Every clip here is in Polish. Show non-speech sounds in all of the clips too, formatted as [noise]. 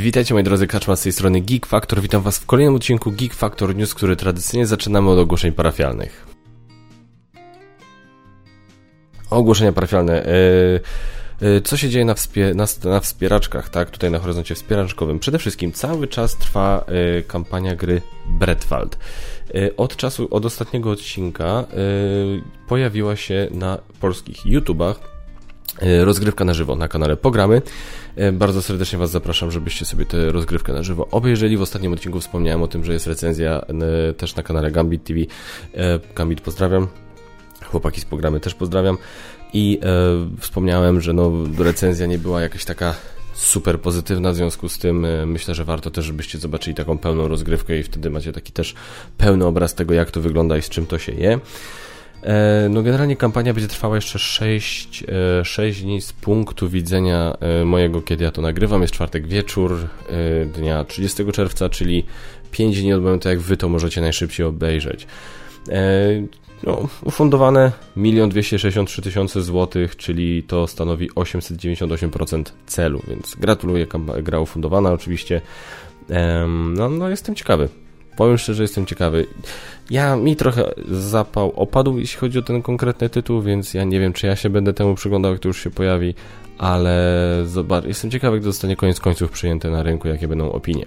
Witajcie moi drodzy Kaczma z tej strony Geek Factor. Witam was w kolejnym odcinku Geek Factor News, który tradycyjnie zaczynamy od ogłoszeń parafialnych. Ogłoszenia parafialne. Yy, co się dzieje na, wspie na, na, wspieraczkach, tak? Tutaj na horyzoncie wspieraczkowym. Przede wszystkim cały czas trwa y, kampania gry Bretwald. Y, od czasu, od ostatniego odcinka y, pojawiła się na polskich YouTubach rozgrywka na żywo na kanale Pogramy. E, bardzo serdecznie Was zapraszam, żebyście sobie tę rozgrywkę na żywo obejrzeli. W ostatnim odcinku wspomniałem o tym, że jest recenzja e, też na kanale Gambit TV. Gambit pozdrawiam. Chłopaki z Pogramy też pozdrawiam. I wspomniałem, że no, recenzja nie była jakaś taka super pozytywna, w związku z tym myślę, że warto też, żebyście zobaczyli taką pełną rozgrywkę i wtedy macie taki też pełny obraz tego, jak to wygląda i z czym to się je. E, no generalnie kampania będzie trwała jeszcze 6, 6 e, dni z punktu widzenia e, mojego, kiedy ja to nagrywam. Jest czwartek wieczór dnia 30 czerwca, czyli 5 dni od momentu, jak wy to możecie najszybciej obejrzeć. No, ufundowane 1 263 tysiące złotych, czyli to stanowi 898% celu, więc gratuluję, gra ufundowana oczywiście. No, no jestem ciekawy. Powiem szczerze, jestem ciekawy. Ja mi trochę zapał opadł, jeśli chodzi o ten konkretny tytuł, więc ja nie wiem, czy ja się będę temu przyglądał, jak to już się pojawi, ale zobacz, jestem ciekawy, jak zostanie koniec końców przyjęte na rynku, jakie będą opinie.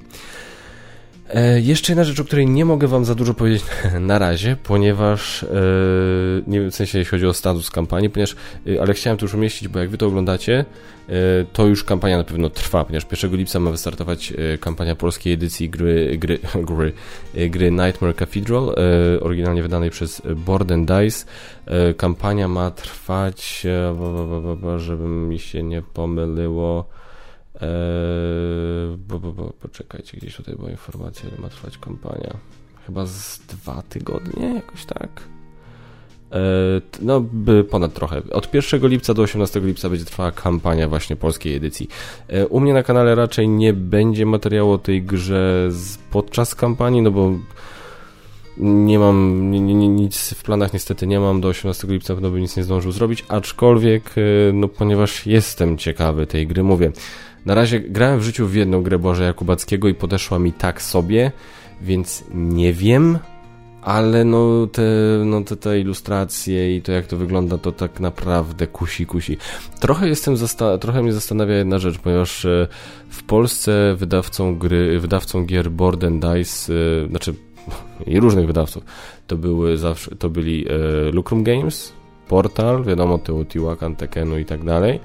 E, jeszcze jedna rzecz, o której nie mogę Wam za dużo powiedzieć na razie, ponieważ e, nie wiem, w sensie jeśli chodzi o status kampanii, ponieważ, e, ale chciałem to już umieścić, bo jak Wy to oglądacie, e, to już kampania na pewno trwa, ponieważ 1 lipca ma wystartować e, kampania polskiej edycji gry, gry, gry, e, gry Nightmare Cathedral, oryginalnie wydanej przez Board and Dice. Kampania ma trwać, żeby mi się nie pomyliło, Eee, bo, bo, bo, poczekajcie, gdzieś tutaj była informacja, ile ma trwać kampania. Chyba z dwa tygodnie, jakoś tak. Eee, no, ponad trochę. Od 1 lipca do 18 lipca będzie trwała kampania właśnie polskiej edycji. Eee, u mnie na kanale raczej nie będzie materiału o tej grze podczas kampanii, no bo nie mam nie, nie, nic w planach niestety nie mam do 18 lipca pewno bym nic nie zdążył zrobić, aczkolwiek no ponieważ jestem ciekawy tej gry, mówię na razie grałem w życiu w jedną grę Boże Jakubackiego i podeszła mi tak sobie, więc nie wiem, ale no te, no te, te ilustracje i to jak to wygląda, to tak naprawdę kusi, kusi. Trochę jestem, trochę mnie zastanawia jedna rzecz, ponieważ e, w Polsce wydawcą gry, wydawcą gier Board and Dice, e, znaczy [laughs] i różnych wydawców, to były zawsze, to byli e, Lucrum Games, Portal, wiadomo, Teotihuacan, Tekenu i tak dalej,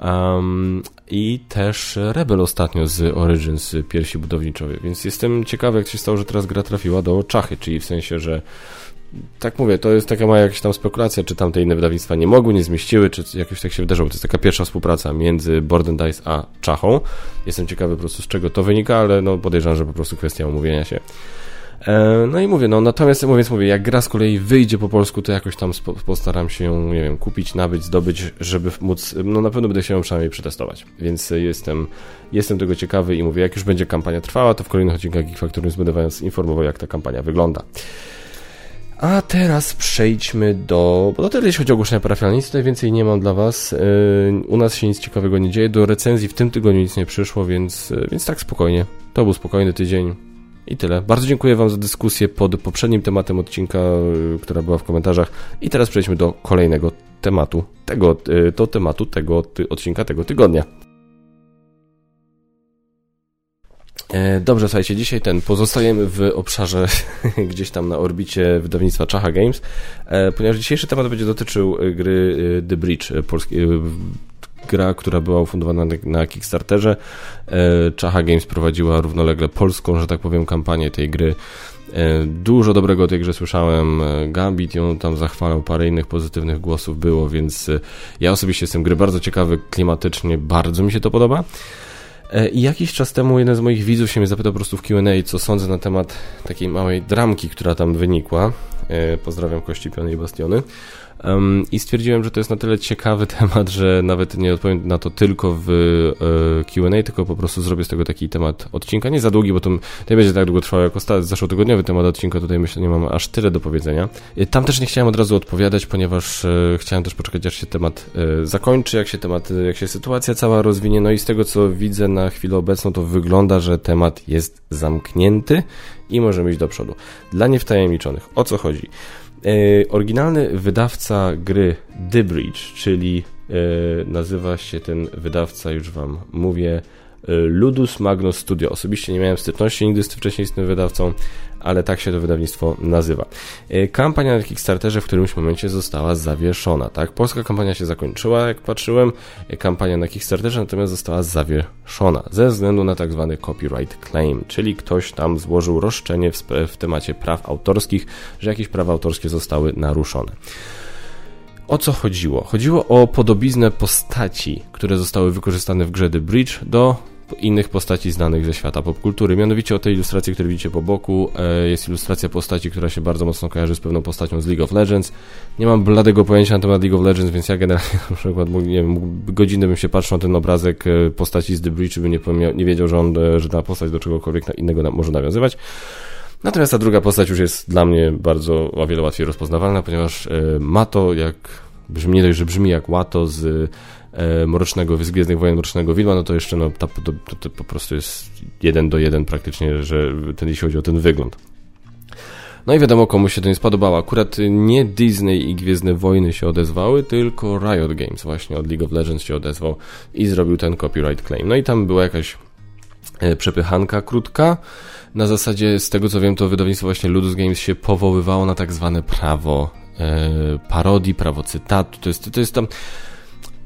Um, I też Rebel ostatnio z Origins piersi budowniczowie, więc jestem ciekawy, jak się stało, że teraz gra trafiła do Czachy, czyli w sensie, że tak mówię, to jest taka mała jakaś tam spekulacja, czy tamte inne wydawnictwa nie mogły, nie zmieściły, czy jakoś tak się wydarzyło. To jest taka pierwsza współpraca między Board Dice a Czachą. Jestem ciekawy po prostu z czego to wynika, ale no podejrzewam, że po prostu kwestia umówienia się. E, no i mówię, no natomiast mówiąc, mówię, jak gra z kolei wyjdzie po polsku, to jakoś tam postaram się ją, nie wiem, kupić, nabyć, zdobyć, żeby móc, no na pewno będę się ją przynajmniej przetestować. Więc jestem, jestem tego ciekawy i mówię, jak już będzie kampania trwała, to w kolejnych odcinkach Geek Factory będę Was informował, jak ta kampania wygląda. A teraz przejdźmy do. Bo to tyle, jeśli chodzi o ogłoszenia parafialne. Nic tutaj więcej nie mam dla Was. Yy, u nas się nic ciekawego nie dzieje. Do recenzji w tym tygodniu nic nie przyszło, więc, yy, więc tak spokojnie. To był spokojny tydzień. I tyle. Bardzo dziękuję Wam za dyskusję pod poprzednim tematem odcinka, y, która była w komentarzach. I teraz przejdźmy do kolejnego tematu, tego, y, do tematu tego odcinka tego tygodnia. E, dobrze, słuchajcie, dzisiaj ten pozostajemy w obszarze [laughs] gdzieś tam na orbicie wydawnictwa Czacha Games, e, ponieważ dzisiejszy temat będzie dotyczył y, gry The Bridge, polskiej gra, która była ufundowana na Kickstarterze. E, Czacha Games prowadziła równolegle polską, że tak powiem, kampanię tej gry. E, dużo dobrego o tej grze słyszałem. E, Gambit ją tam zachwalał, parę innych pozytywnych głosów było, więc ja osobiście jestem gry bardzo ciekawy, klimatycznie bardzo mi się to podoba. I jakiś czas temu jeden z moich widzów się mnie zapytał po prostu w Q&A, co sądzę na temat takiej małej dramki, która tam wynikła. Pozdrawiam Kości Piony i Bastiony. I stwierdziłem, że to jest na tyle ciekawy [laughs] temat, że nawet nie odpowiem na to tylko w e, QA, tylko po prostu zrobię z tego taki temat odcinka. Nie za długi, bo to nie będzie tak długo trwało jak ostatni, zeszłotygodniowy temat odcinka. Tutaj myślę, nie mam aż tyle do powiedzenia. E, tam też nie chciałem od razu odpowiadać, ponieważ e, chciałem też poczekać, aż się temat zakończy, jak się temat, jak się sytuacja cała rozwinie. No i z tego, co widzę na chwilę obecną, to wygląda, że temat jest zamknięty i możemy iść do przodu. Dla niewtajemniczonych, o co chodzi? E, oryginalny wydawca gry The Bridge, czyli e, nazywa się ten wydawca, już Wam mówię, e, Ludus Magnus Studio. Osobiście nie miałem styczności nigdy z wcześniej z tym wydawcą, ale tak się to wydawnictwo nazywa. E, kampania na Kickstarterze w którymś momencie została zawieszona, tak? Polska kampania się zakończyła, jak patrzyłem, e, kampania na Kickstarterze natomiast została zawieszona ze względu na tak zwany copyright claim, czyli ktoś tam złożył roszczenie w, w temacie praw autorskich, że jakieś prawa autorskie zostały naruszone. O co chodziło? Chodziło o podobiznę postaci, które zostały wykorzystane w grze The Bridge do innych postaci znanych ze świata popkultury. Mianowicie o tej ilustracji, którą widzicie po boku, e, jest ilustracja postaci, która się bardzo mocno kojarzy z pewną postacią z League of Legends. Nie mam bladego pojęcia na temat League of Legends, więc ja generalnie [laughs] na przykład nie wiem, godzinę bym się patrzył na ten obrazek e, postaci z The Breach, by nie, nie wiedział, że, on, e, że ta postać do czegokolwiek innego może nawiązywać. Natomiast ta druga postać już jest dla mnie bardzo o wiele łatwiej rozpoznawalna, ponieważ ma to jak brzmi, nie dość, że brzmi jak łato z Mrocznego, z Gwiezdnych Wojen Mrocznego Widma, no to jeszcze no, to, to, to, po prostu jest jeden do jeden praktycznie, że ten, jeśli chodzi o ten wygląd. No i wiadomo, komu się to nie spodobało. Akurat nie Disney i Gwiezdne Wojny się odezwały, tylko Riot Games właśnie od League of Legends się odezwał i zrobił ten copyright claim. No i tam była jakaś e, przepychanka krótka. Na zasadzie, z tego co wiem, to wydawnictwo właśnie Ludus Games się powoływało na tak zwane prawo e, parodii, prawo cytatu. To jest, to jest tam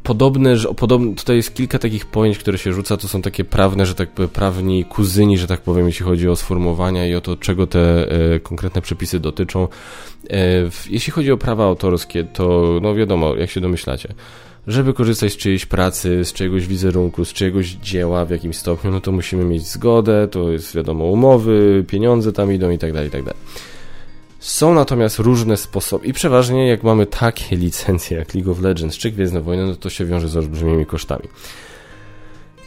podobne, że podobne, tutaj jest kilka takich pojęć, które się rzuca, to są takie prawne, że tak powiem, prawni kuzyni, że tak powiem, jeśli chodzi o sformułowania i o to, czego te e, konkretne przepisy dotyczą. E, w, jeśli chodzi o prawa autorskie, to no wiadomo, jak się domyślacie, żeby korzystać z czyjejś pracy, z czyjegoś wizerunku, z czyjegoś dzieła w jakimś stopniu, no to musimy mieć zgodę, to jest wiadomo umowy, pieniądze tam idą i tak dalej, i tak dalej. Są natomiast różne sposoby i przeważnie jak mamy takie licencje jak League of Legends czy Gwiezdne Wojny, no to się wiąże z olbrzymimi kosztami.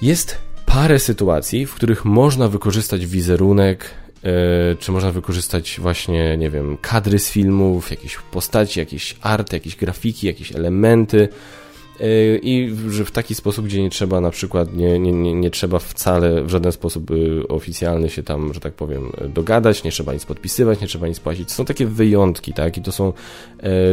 Jest parę sytuacji, w których można wykorzystać wizerunek, yy, czy można wykorzystać właśnie, nie wiem, kadry z filmów, jakieś postaci, jakieś arty, jakieś grafiki, jakieś elementy, i że w taki sposób, gdzie nie trzeba na przykład, nie, nie, nie, nie trzeba wcale w żaden sposób y, oficjalny się tam, że tak powiem, dogadać, nie trzeba nic podpisywać, nie trzeba nic płacić. Są takie wyjątki, tak, i to są,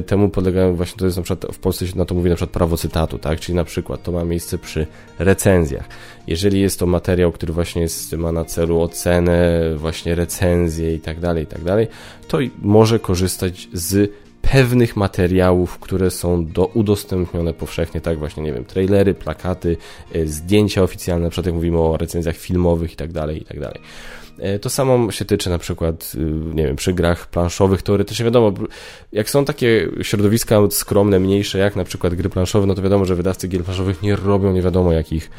temu podlegają właśnie, to jest na przykład, w Polsce się na to mówi na przykład prawo cytatu, tak, czyli na przykład to ma miejsce przy recenzjach. Jeżeli jest to materiał, który właśnie jest, ma na celu ocenę, właśnie recenzję i tak dalej, i tak dalej, to może korzystać z pewnych materiałów, które są do udostępnione powszechnie, tak właśnie, nie wiem, trailery, plakaty, e, zdjęcia oficjalne, na przykład jak mówimy o recenzjach filmowych i tak dalej, i tak dalej. E, to samo się tyczy na przykład, y, nie wiem, przy grach planszowych, teoretycznie wiadomo, jak są takie środowiska skromne, mniejsze, jak na przykład gry planszowe, no to wiadomo, że wydawcy gier planszowych nie robią nie wiadomo jakich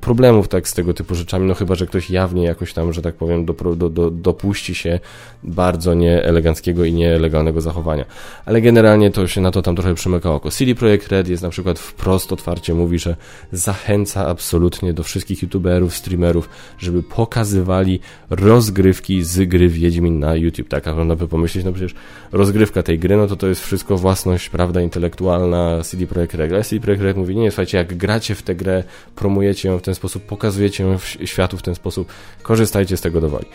problemów tak z tego typu rzeczami, no chyba, że ktoś jawnie jakoś tam, że tak powiem, do, do, do, dopuści się bardzo nieeleganckiego i nielegalnego zachowania. Ale generalnie to się na to tam trochę przymyka oko. CD Projekt Red jest na przykład wprost otwarcie mówi, że zachęca absolutnie do wszystkich youtuberów, streamerów, żeby pokazywać rozgrywki z gry Wiedźmin na YouTube. Tak, a można by pomyśleć, no przecież rozgrywka tej gry, no to to jest wszystko własność, prawda, intelektualna CD Projekt Red. Ale CD Projekt Red mówi, nie, słuchajcie, jak gracie w tę grę, promujecie ją w ten sposób, pokazujecie ją w światu w ten sposób, korzystajcie z tego do woli.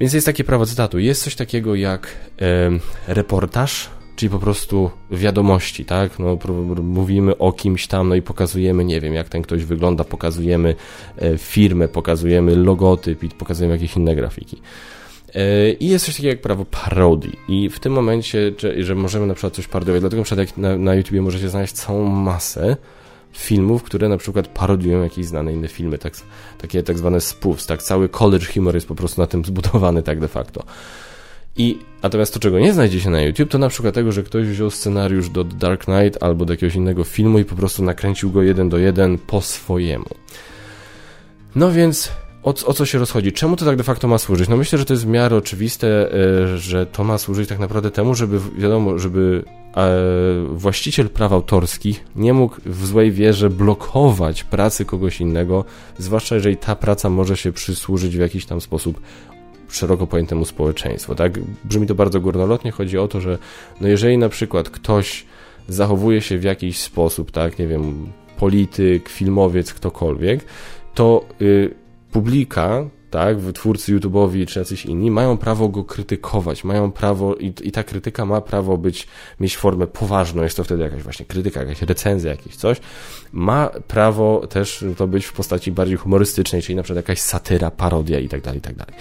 Więc jest takie prawo cytatu. Jest coś takiego jak e, reportaż, czyli po prostu wiadomości, tak? No, mówimy o kimś tam, no i pokazujemy, nie wiem, jak ten ktoś wygląda, pokazujemy e, firmę, pokazujemy logotyp i pokazujemy jakieś inne grafiki. E, I jest coś takiego jak prawo parodii. I w tym momencie, że, że możemy na przykład coś parodiować, dlatego na przykład na, na YouTubie możecie znaleźć całą masę filmów, które na przykład parodiują jakieś znane inne filmy, tak, takie tak zwane spoofs, tak, cały college humor jest po prostu na tym zbudowany tak de facto. I natomiast to, czego nie znajdzie się na YouTube, to na przykład tego, że ktoś wziął scenariusz do Dark Knight albo do jakiegoś innego filmu i po prostu nakręcił go jeden do jeden po swojemu. No więc o, o, co się rozchodzi? Czemu to tak de facto ma służyć? No myślę, że to jest w miarę oczywiste, e, że to ma służyć tak naprawdę temu, żeby, wiadomo, żeby e, właściciel praw autorskich nie mógł w złej wierze blokować pracy kogoś innego, zwłaszcza jeżeli ta praca może się przysłużyć w jakiś tam sposób szeroko pojętemu społeczeństwu, tak? Brzmi to bardzo górnolotnie, chodzi o to, że no jeżeli na przykład ktoś zachowuje się w jakiś sposób, tak, nie wiem, polityk, filmowiec, ktokolwiek, to y, publika, tak, twórcy YouTube'owi czy jacyś inni, mają prawo go krytykować, mają prawo i, i ta krytyka ma prawo być, mieć formę poważną, jest to wtedy jakaś właśnie krytyka, jakaś recenzja, jakieś coś, ma prawo też to być w postaci bardziej humorystycznej, czyli na przykład jakaś satyra, parodia i tak dalej, i tak dalej.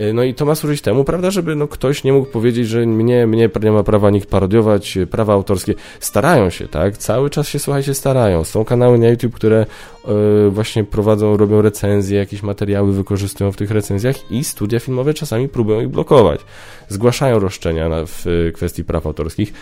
Y, no i to ma służyć temu, prawda, żeby no, ktoś nie mógł powiedzieć, że mnie, mnie nie ma prawa nikt parodiować, y, prawa autorskie. Starają się, tak? Cały czas się, słuchajcie, starają. Są kanały na YouTube, które y, właśnie prowadzą, robią recenzje, jakieś materiały wykorzystują w tych recenzjach i studia filmowe czasami próbują ich blokować. Zgłaszają roszczenia na, w kwestii praw autorskich.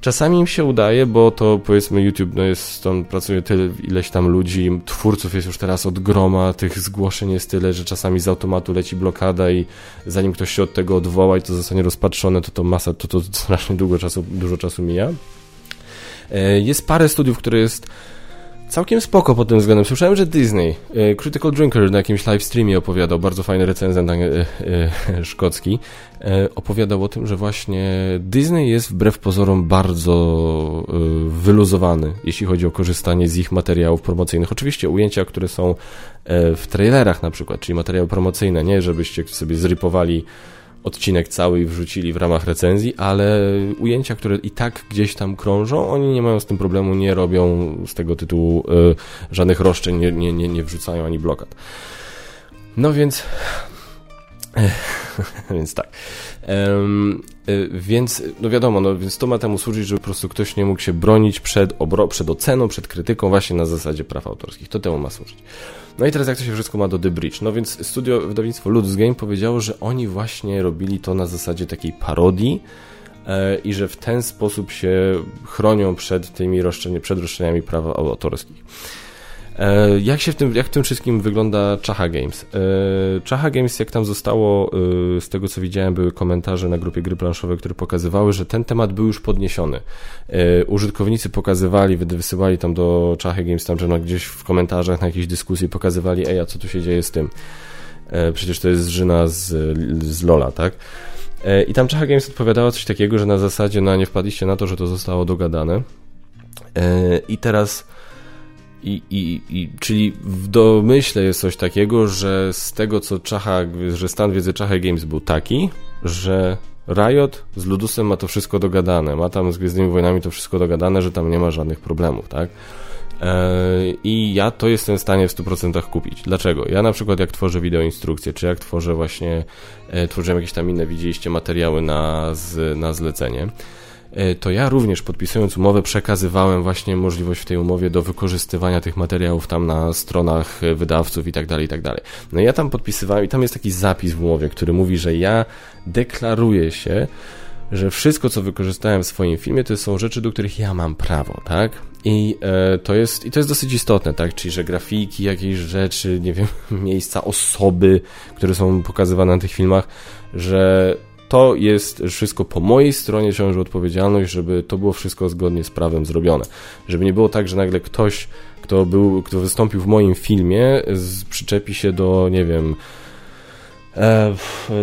Czasami im się udaje, bo to powiedzmy YouTube, no jest, tam pracuje tyle, ileś tam ludzi, twórców jest już teraz od groma, tych zgłoszeń jest tyle, że czasami z automatu leci blokada i zanim ktoś się od tego odwoła i to zostanie rozpatrzone, to to masa, to to [laughs] strasznie długo czasu, dużo czasu mija. E, jest parę studiów, które jest Całkiem spoko pod tym względem. Słyszałem, że Disney, e, Critical Drinker na jakimś live streamie opowiadał, bardzo fajny recenzent e, [laughs] szkocki, opowiadał o tym, że właśnie Disney jest wbrew pozorom bardzo wyluzowany, jeśli chodzi o korzystanie z ich materiałów promocyjnych. Oczywiście ujęcia, które są w trailerach na przykład, czyli materiały promocyjne, nie żebyście sobie zrypowali odcinek cały i wrzucili w ramach recenzji, ale ujęcia, które i tak gdzieś tam krążą, oni nie mają z tym problemu, nie robią z tego tytułu y, żadnych roszczeń, nie, nie, nie, nie wrzucają ani blokad. No więc [laughs] więc tak. Um, więc, no wiadomo, no więc to ma temu służyć, żeby po prostu ktoś nie mógł się bronić przed, obro, przed oceną, przed krytyką właśnie na zasadzie praw autorskich. To temu ma służyć. No i teraz jak to się wszystko ma do The Bridge? No więc studio, wydawnictwo Ludus Game powiedziało, że oni właśnie robili to na zasadzie takiej parodii e, i że w ten sposób się chronią przed tymi roszczeniami, przed roszczeniami praw autorskich. E, jak się w tym, jak w tym wszystkim wygląda Chaha Games? E, Chaha Games, jak tam zostało, e, z tego co widziałem, były komentarze na grupie gry planszowe, które pokazywały, że ten temat był już podniesiony. Użytkownicy pokazywali, wysyłali tam do Chaha Games, tam, że no gdzieś w komentarzach na jakiejś dyskusji pokazywali, ej, a co tu się dzieje z tym? Przecież to jest Żyna z, z Lola, tak? I tam Chaha Games odpowiadała coś takiego, że na zasadzie, no nie wpadliście na to, że to zostało dogadane. I teraz i, i, i, czyli w domyśle jest coś takiego, że z tego co Czacha, że stan wiedzy Czacha Games był taki, że Riot z Ludusem ma to wszystko dogadane, ma tam z Gwiezdnymi Wojnami to wszystko dogadane, że tam nie ma żadnych problemów, tak? Eee, I ja to jestem w stanie w 100% kupić. Dlaczego? Ja na przykład jak tworzę wideoinstrukcje, czy jak tworzę właśnie, e, tworzyłem jakieś tam inne, widzieliście, materiały na, z, na zlecenie, E, to ja również podpisując umowę przekazywałem właśnie możliwość w tej umowie do wykorzystywania tych materiałów tam na stronach e, wydawców i tak dalej, i tak dalej. No ja tam podpisywałem i tam jest taki zapis w umowie, który mówi, że ja deklaruję się, że wszystko, co wykorzystałem w swoim filmie, to są rzeczy, do których ja mam prawo, tak? I e, to jest, i to jest dosyć istotne, tak? Czyli, że grafiki, jakieś rzeczy, nie wiem, [laughs] miejsca, osoby, które są pokazywane na tych filmach, że to jest wszystko po mojej stronie ciąży odpowiedzialność, żeby to było wszystko zgodnie z prawem zrobione. Żeby nie było tak, że nagle ktoś, kto był, kto wystąpił w moim filmie, z, przyczepi się do, nie wiem, e,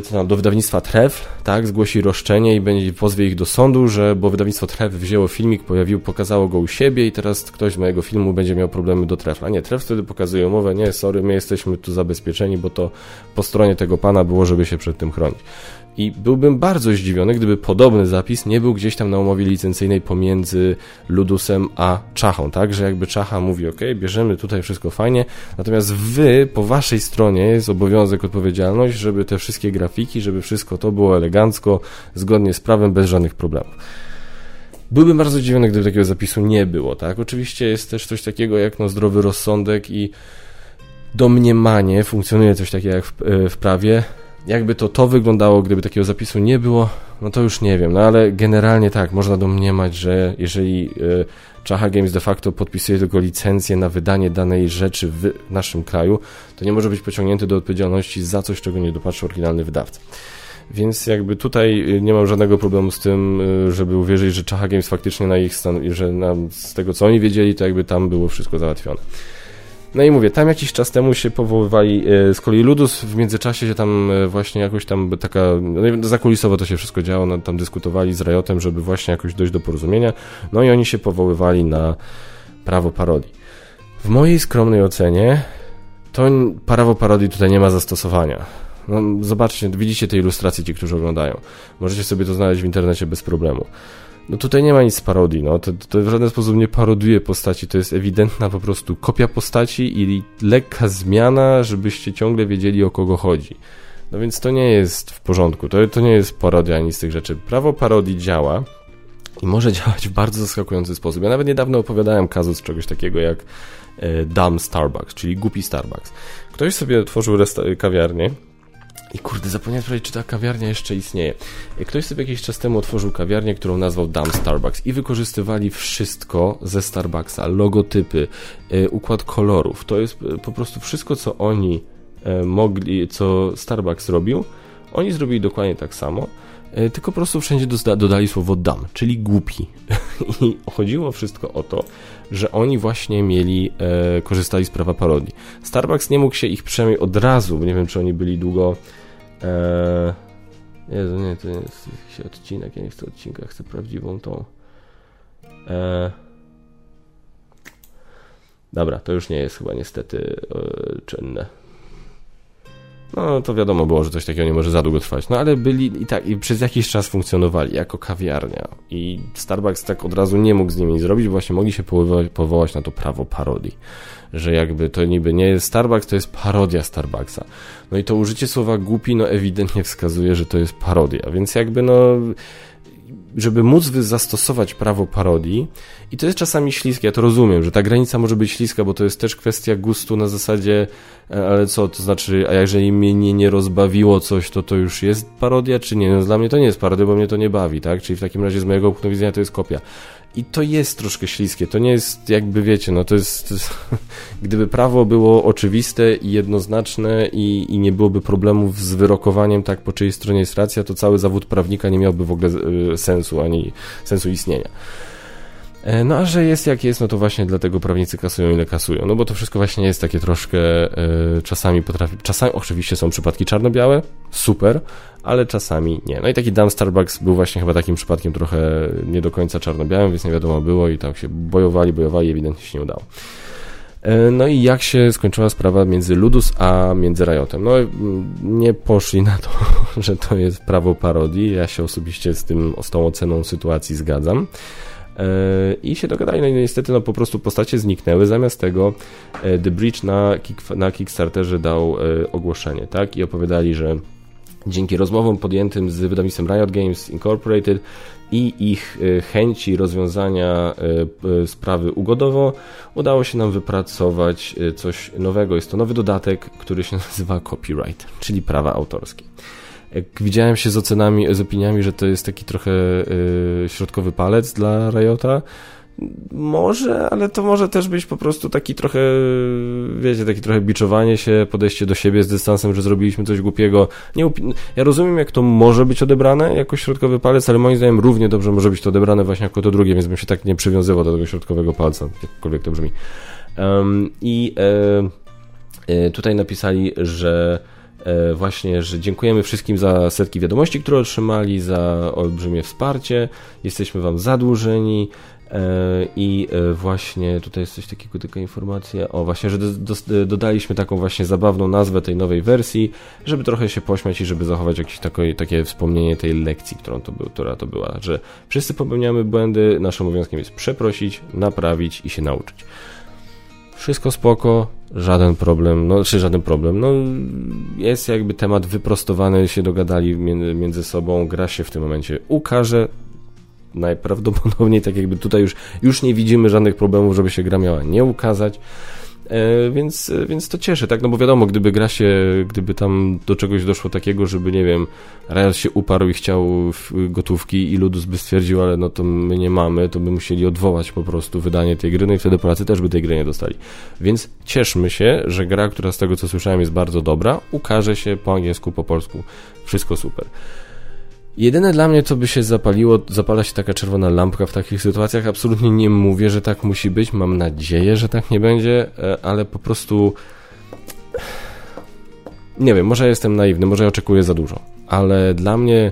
co do wydawnictwa Trew, tak, zgłosi roszczenie i będzie pozwie ich do sądu, że bo wydawnictwo Trew wzięło filmik, pojawił, pokazało go u siebie i teraz ktoś z mojego filmu będzie miał problemy do Trefla. Nie, Tref wtedy pokazuje umowę, nie, sorry, my jesteśmy tu zabezpieczeni, bo to po stronie tego pana było, żeby się przed tym chronić. I byłbym bardzo zdziwiony, gdyby podobny zapis nie był gdzieś tam na umowie licencyjnej pomiędzy Ludusem a Czachą, tak? Że jakby Czacha mówi, ok, bierzemy tutaj wszystko fajnie, natomiast wy, po waszej stronie jest obowiązek, odpowiedzialność, żeby te wszystkie grafiki, żeby wszystko to było elegancko, zgodnie z prawem, bez żadnych problemów. Byłbym bardzo zdziwiony, gdyby takiego zapisu nie było, tak? Oczywiście jest też coś takiego jak no, zdrowy rozsądek i domniemanie, funkcjonuje coś takiego jak w, w prawie, jakby to to wyglądało, gdyby takiego zapisu nie było, no to już nie wiem, no ale generalnie tak, można domniemać, że jeżeli y, Czacha Games de facto podpisuje tylko licencję na wydanie danej rzeczy w naszym kraju, to nie może być pociągnięty do odpowiedzialności za coś, czego nie dopatrzył oryginalny wydawca. Więc jakby tutaj y, nie mam żadnego problemu z tym, y, żeby uwierzyć, że Czacha Games faktycznie na ich stan, że na, z tego co oni wiedzieli, to jakby tam było wszystko załatwione. No i mówię, tam jakiś czas temu się powoływali, e, z kolei Ludus w międzyczasie się tam e, właśnie jakoś tam taka, no zakulisowo to się wszystko działo, no, tam dyskutowali z Riotem, żeby właśnie jakoś dojść do porozumienia, no i oni się powoływali na prawo parodii. W mojej skromnej ocenie to prawo parodii tutaj nie ma zastosowania. No, zobaczcie, widzicie te ilustracje, ci, którzy oglądają. Możecie sobie to znaleźć w internecie bez problemu. No tutaj nie ma nic z parodii, no. To, to w żaden sposób nie paroduje postaci, to jest ewidentna po prostu kopia postaci i lekka zmiana, żebyście ciągle wiedzieli o kogo chodzi. No więc to nie jest w porządku, to, to nie jest parodia ani z tych rzeczy. Prawo parodii działa i może działać w bardzo zaskakujący sposób. Ja nawet niedawno opowiadałem kazus czegoś takiego jak e, Dumb Starbucks, czyli głupi Starbucks. Ktoś sobie otworzył kawiarnię, i kurde, zapomniałem sprawdzić, czy ta kawiarnia jeszcze istnieje. Ktoś sobie jakiś czas temu otworzył kawiarnię, którą nazwał Dumb Starbucks i wykorzystywali wszystko ze Starbucksa, logotypy, e, układ kolorów. To jest e, po prostu wszystko, co oni e, mogli, co Starbucks robił. Oni zrobili dokładnie tak samo, tylko po prostu wszędzie dodali słowo dam, czyli głupi. [laughs] I chodziło wszystko o to, że oni właśnie mieli, korzystali z prawa parodii. Starbucks nie mógł się ich przynajmniej od razu, bo nie wiem, czy oni byli długo Eee, Jezu, nie, to jest jakiś odcinek, ja nie chcę odcinka, chcę prawdziwą tą. Eee, dobra, to już nie jest chyba niestety e, czynne. No to wiadomo było, że coś takiego nie może za długo trwać. No ale byli i tak, i przez jakiś czas funkcjonowali jako kawiarnia. I Starbucks tak od razu nie mógł z nimi zrobić, właśnie mogli się powołać na to prawo parodii że jakby to niby nie jest Starbucks, to jest parodia Starbucksa. No i to użycie słowa głupi, no ewidentnie wskazuje, że to jest parodia, więc jakby no żeby móc zastosować prawo parodii, i to jest czasami śliskie, ja to rozumiem, że ta granica może być śliska, bo to jest też kwestia gustu na zasadzie, e, ale co, to znaczy, a jeżeli mnie nie, nie rozbawiło coś, to to już jest parodia, czy nie? No dla mnie to nie jest parodia, bo mnie to nie bawi, tak? Czyli w takim razie z mojego punktu widzenia to jest kopia. I to jest troszkę śliskie. To nie jest, jakby wiecie, no to jest. To jest [laughs] gdyby prawo było oczywiste i jednoznaczne i, i nie byłoby problemów z wyrokowaniem, tak po czyjej stronie jest racja, to cały zawód prawnika nie miałby w ogóle e, sensu ani sensu istnienia. E, no a że jest jak jest, no to właśnie dlatego prawnicy kasują ile kasują. No bo to wszystko właśnie jest takie troszkę y, czasami potrafi. Czasami oczywiście są przypadki czarno-białe, super, ale czasami nie. No i taki Dam Starbucks był właśnie chyba takim przypadkiem trochę nie do końca czarno-białym, więc nie wiadomo było i tam się bojowali, bojowali, ewidentnie się nie udało. E, no i jak się skończyła sprawa między Ludus a między Riotem? No nie poszli na to, [laughs] że to jest prawo parodii. Ja się osobiście z tym, z tą oceną sytuacji zgadzam. E, I się dogadali, no i niestety no po prostu postacie zniknęły, zamiast tego e, The Bridge na, kick, na Kickstarterze dał ogłoszenie, tak? I opowiadali, że Dzięki rozmowom podjętym z wydawnictwem Riot Games Incorporated i ich e, chęci rozwiązania e, e, sprawy ugodowo udało się nam wypracować coś nowego. Jest to nowy dodatek, który się [laughs] nazywa copyright, czyli prawa autorskie. Jak widziałem się z ocenami, z opiniami, że to jest taki trochę środkowy palec dla Riota, może, ale to może też być po prostu taki trochę, wiecie, taki trochę biczowanie się, podejście do siebie z dystansem, że zrobiliśmy coś głupiego. Nie, ja rozumiem, jak to może być odebrane jako środkowy palec, ale moim zdaniem równie dobrze może być to odebrane właśnie jako to drugie, więc bym się tak nie przywiązywał do tego środkowego palca, jakkolwiek to brzmi. Um, I e, e, tutaj napisali, że właśnie, że dziękujemy wszystkim za setki wiadomości, które otrzymali, za olbrzymie wsparcie, jesteśmy Wam zadłużeni, E, I e, właśnie tutaj jest coś takiego, taka informacja, o właśnie, że do, do, dodaliśmy taką właśnie zabawną nazwę tej nowej wersji, żeby trochę się pośmiać i żeby zachować jakieś takie, takie wspomnienie tej lekcji, którą to był, która to była, że wszyscy popełniamy błędy, naszym obowiązkiem jest przeprosić, naprawić i się nauczyć. Wszystko spoko, żaden problem, no czy żaden problem, no jest jakby temat wyprostowany, się dogadali między, sobą, gra się w tym momencie ukaże, najprawdopodobniej tak jakby tutaj już, już nie widzimy żadnych problemów, żeby się gra miała nie ukazać. E, więc, więc to cieszy, tak? No bo wiadomo, gdyby gra się, gdyby tam do czegoś doszło takiego, żeby, nie wiem, Riot się uparł i chciał gotówki i Ludus by stwierdził, ale no to my nie mamy, to by musieli odwołać po prostu wydanie tej gry, no i wtedy Polacy też by tej gry nie dostali. Więc cieszmy się, że gra, która z tego co słyszałem jest bardzo dobra, ukaże się po angielsku, po polsku. Wszystko super. Jedyne dla mnie, co by się zapaliło, zapala się taka czerwona lampka w takich sytuacjach. Absolutnie nie mówię, że tak musi być. Mam nadzieję, że tak nie będzie, e, ale po prostu. Nie wiem, może jestem naiwny, może oczekuję za dużo, ale dla mnie,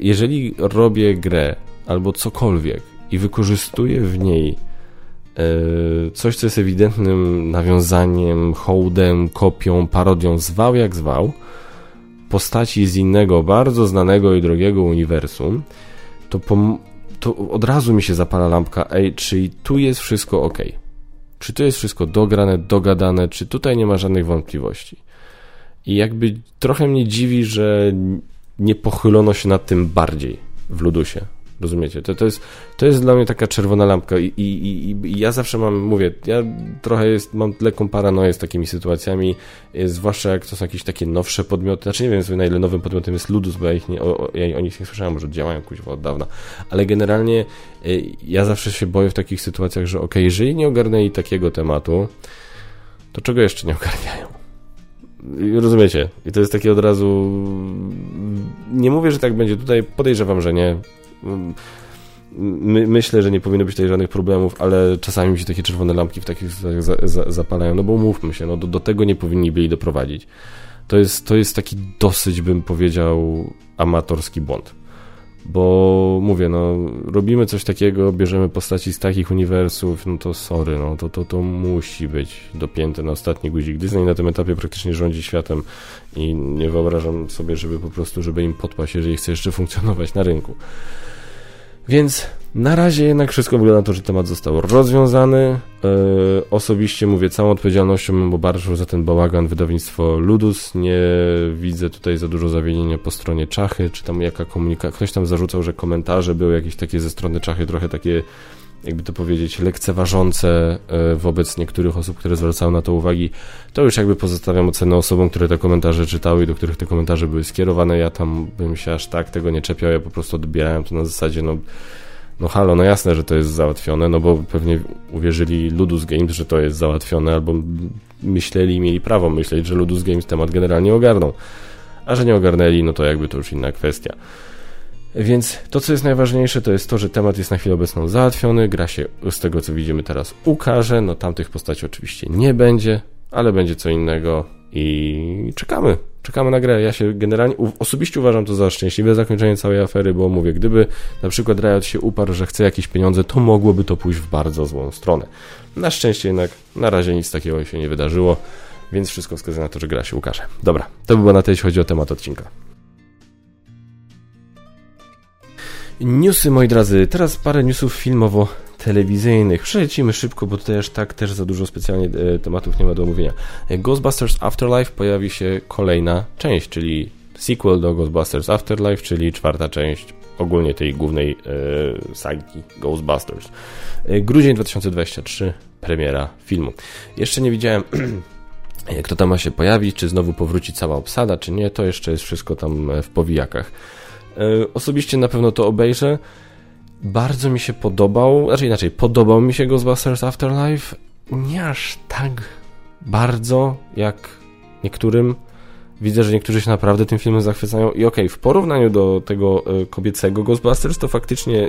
jeżeli robię grę albo cokolwiek i wykorzystuję w niej e, coś, co jest ewidentnym nawiązaniem, hołdem, kopią, parodią, zwał jak zwał, postaci z innego, bardzo znanego i drogiego uniwersum, to, to od razu mi się zapala lampka, ej, czy tu jest wszystko ok? Czy tu jest wszystko dograne, dogadane, czy tutaj nie ma żadnych wątpliwości? I jakby trochę mnie dziwi, że nie pochylono się nad tym bardziej w Ludusie. Rozumiecie? To, to, jest, to jest dla mnie taka czerwona lampka i, i, i, ja zawsze mam, mówię, ja trochę jest, mam lekką paranoję z takimi sytuacjami, e, zwłaszcza jak to są jakieś takie nowsze podmioty, znaczy nie wiem sobie na ile nowym podmiotem jest Ludus, bo ja, ich nie, o, ja o nich nie słyszałem, może działają kuźwa od dawna, ale generalnie e, ja zawsze się boję w takich sytuacjach, że ok, jeżeli nie ogarnęli takiego tematu, to czego jeszcze nie ogarniają? Rozumiecie? I to jest takie od razu. Nie mówię, że tak będzie tutaj, podejrzewam, że nie. My, myślę, że nie powinno być tutaj żadnych problemów, ale czasami mi się takie czerwone lampki w takich za, za, zapalają, no bo umówmy się, no do, do tego nie powinni byli doprowadzić. To jest, to jest taki dosyć, bym powiedział, amatorski błąd. Bo mówię, no, robimy coś takiego, bierzemy postaci z takich uniwersów, no to sorry, no to, to, to musi być dopięte na ostatni guzik. Disney na tym etapie praktycznie rządzi światem i nie wyobrażam sobie, żeby po prostu, żeby im podpaść, jeżeli chce jeszcze funkcjonować na rynku. Więc na razie jednak wszystko wygląda na to, że temat został rozwiązany. Yy, osobiście mówię całą odpowiedzialnością, bo bardzo za ten bałagan wydawnictwo Ludus. Nie widzę tutaj za dużo zawinienia po stronie Czachy, czy tam jaka komunikacja. Ktoś tam zarzucał, że komentarze były jakieś takie ze strony Czachy, trochę takie jakby to powiedzieć, lekceważące e, wobec niektórych osób, które zwracały na to uwagi, to już jakby pozostawiam ocenę osobom, które te komentarze czytały i do których te komentarze były skierowane. Ja tam bym się aż tak tego nie czepiał, ja po prostu odbierałem to na zasadzie, no, no halo, no jasne, że to jest załatwione, no bo pewnie uwierzyli Ludus Games, że to jest załatwione, albo myśleli i mieli prawo myśleć, że Ludus Games temat generalnie ogarną. A że nie ogarnęli, no to jakby to już inna kwestia. Więc to, co jest najważniejsze, to jest to, że temat jest na chwilę obecną załatwiony, gra się z tego, co widzimy teraz, ukaże. No tamtych postaci oczywiście nie będzie, ale będzie co innego i czekamy. Czekamy na grę. Ja się generalnie, osobiście uważam to za szczęśliwe zakończenie całej afery, bo mówię, gdyby na przykład Riot się uparł, że chce jakieś pieniądze, to mogłoby to pójść w bardzo złą stronę. Na szczęście jednak na razie nic takiego się nie wydarzyło, więc wszystko wskazuje na to, że gra się ukaże. Dobra, to by było na tyle, jeśli chodzi o temat odcinka. Newsy, moi drodzy. Teraz parę newsów filmowo-telewizyjnych. Przelecimy szybko, bo tutaj aż tak też za dużo specjalnie e, tematów nie ma do omówienia. Ghostbusters Afterlife pojawi się kolejna część, czyli sequel do Ghostbusters Afterlife, czyli czwarta część ogólnie tej głównej e, sagi Ghostbusters. E, grudzień 2023, premiera filmu. Jeszcze nie widziałem [clears throat] kto tam ma się pojawić, czy znowu powróci cała obsada, czy nie, to jeszcze jest wszystko tam w powijakach. E, osobiście na pewno to obejrzę. Bardzo mi się podobał, znaczy inaczej, podobał mi się Ghostbusters Afterlife. Nie aż tak bardzo jak niektórym. Widzę, że niektórzy się naprawdę tym filmem zachwycają. I okej, okay, w porównaniu do tego e, kobiecego Ghostbusters, to faktycznie.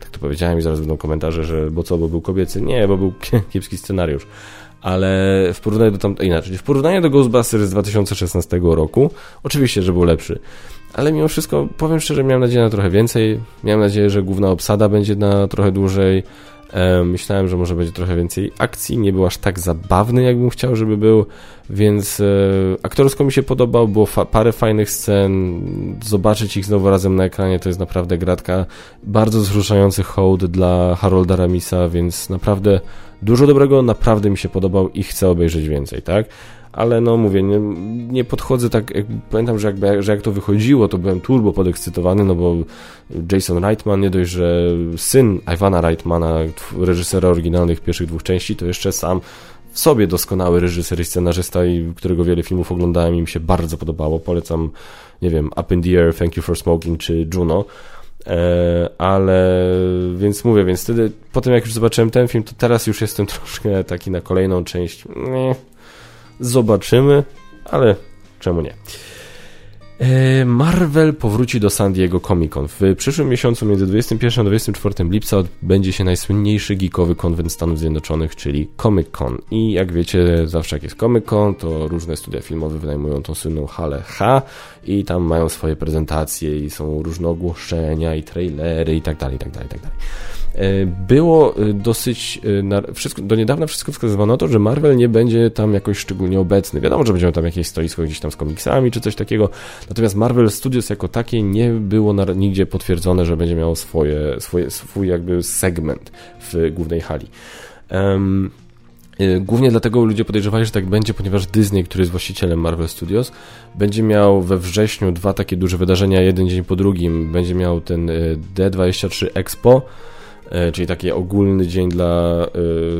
Tak to powiedziałem i zaraz będą komentarze, że bo co, bo był kobiecy. Nie, bo był [laughs] kiepski scenariusz ale w porównaniu do tam, inaczej, w porównaniu do Ghostbusters z 2016 roku, oczywiście, że był lepszy, ale mimo wszystko, powiem szczerze, miałem nadzieję na trochę więcej, miałem nadzieję, że główna obsada będzie na trochę dłużej, e, myślałem, że może będzie trochę więcej akcji, nie był aż tak zabawny, jakbym chciał, żeby był, więc e, aktorsko mi się podobał, było fa parę fajnych scen, zobaczyć ich znowu razem na ekranie to jest naprawdę gratka, bardzo wzruszający hołd dla Harolda Ramisa, więc naprawdę dużo dobrego, naprawdę mi się podobał i chcę obejrzeć więcej, tak? ale no mówię, nie, nie podchodzę tak, jak, pamiętam, że jak, że jak to wychodziło, to byłem turbo podekscytowany, no bo Jason Reitman, nie dość, że syn Ivana Reitmana, reżysera oryginalnych pierwszych dwóch części, to jeszcze sam w sobie doskonały reżyser i scenarzysta, i którego wiele filmów oglądałem i mi się bardzo podobało. Polecam, nie wiem, Up in the Air, Thank You for Smoking czy Juno. E, ale więc mówię, więc wtedy po tym jak już zobaczyłem ten film, to teraz już jestem [laughs] troszkę taki na kolejną część. Nie, zobaczymy, ale czemu nie? E, Marvel powróci do San Diego Comic Con. W przyszłym miesiącu między 21 a 24 lipca odbędzie się najsłynniejszy geekowy konwent Stanów Zjednoczonych, czyli Comic Con. I jak wiecie, zawsze jak jest Comic Con, to różne studia filmowe wynajmują tą słynną halę H i tam mają swoje prezentacje i są różne ogłoszenia i trailery i tak dalej, i tak dalej, i tak dalej. E, było e, dosyć, e, wszystko, do niedawna wszystko wskazywano na to, że Marvel nie będzie tam jakoś szczególnie obecny. Wiadomo, że będzie tam jakieś stoisko gdzieś tam z komiksami czy coś takiego, natomiast Marvel Studios jako takie nie było nigdzie potwierdzone, że będzie miało swoje, swoje, swój jakby segment w głównej hali. Um, Głównie dlatego ludzie podejrzewali, że tak będzie, ponieważ Disney, który jest właścicielem Marvel Studios, będzie miał we wrześniu dwa takie duże wydarzenia, jeden dzień po drugim. Będzie miał ten D23 Expo, czyli taki ogólny dzień dla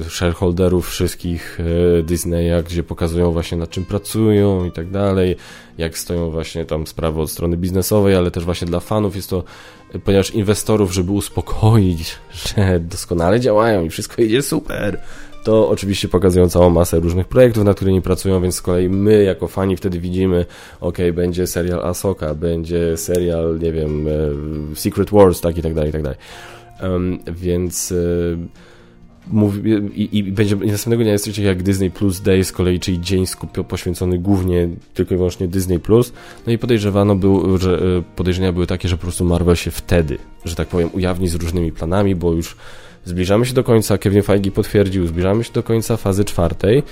e, shareholderów wszystkich e, Disneya, gdzie pokazują właśnie nad czym pracują i tak dalej, jak stoją właśnie tam sprawy od strony biznesowej, ale też właśnie dla fanów jest to, ponieważ inwestorów, żeby uspokoić, [laughs] że doskonale działają i wszystko idzie super, to oczywiście pokazują całą masę różnych projektów, nad którymi pracują, więc z kolei my jako fani wtedy widzimy, ok, będzie serial Asoka, będzie serial, nie wiem, Secret Wars, tak i tak dalej, i tak dalej. Więc y, mówi, i, i, będzie i następnego dnia jest jak Disney Plus Day z kolei, czyli dzień skupio, poświęcony głównie tylko i wyłącznie Disney Plus. No i podejrzewano był, że y, podejrzenia były takie, że po prostu Marvel się wtedy, że tak powiem, ujawni z różnymi planami, bo już zbliżamy się do końca, Kevin Feige potwierdził, zbliżamy się do końca fazy czwartej.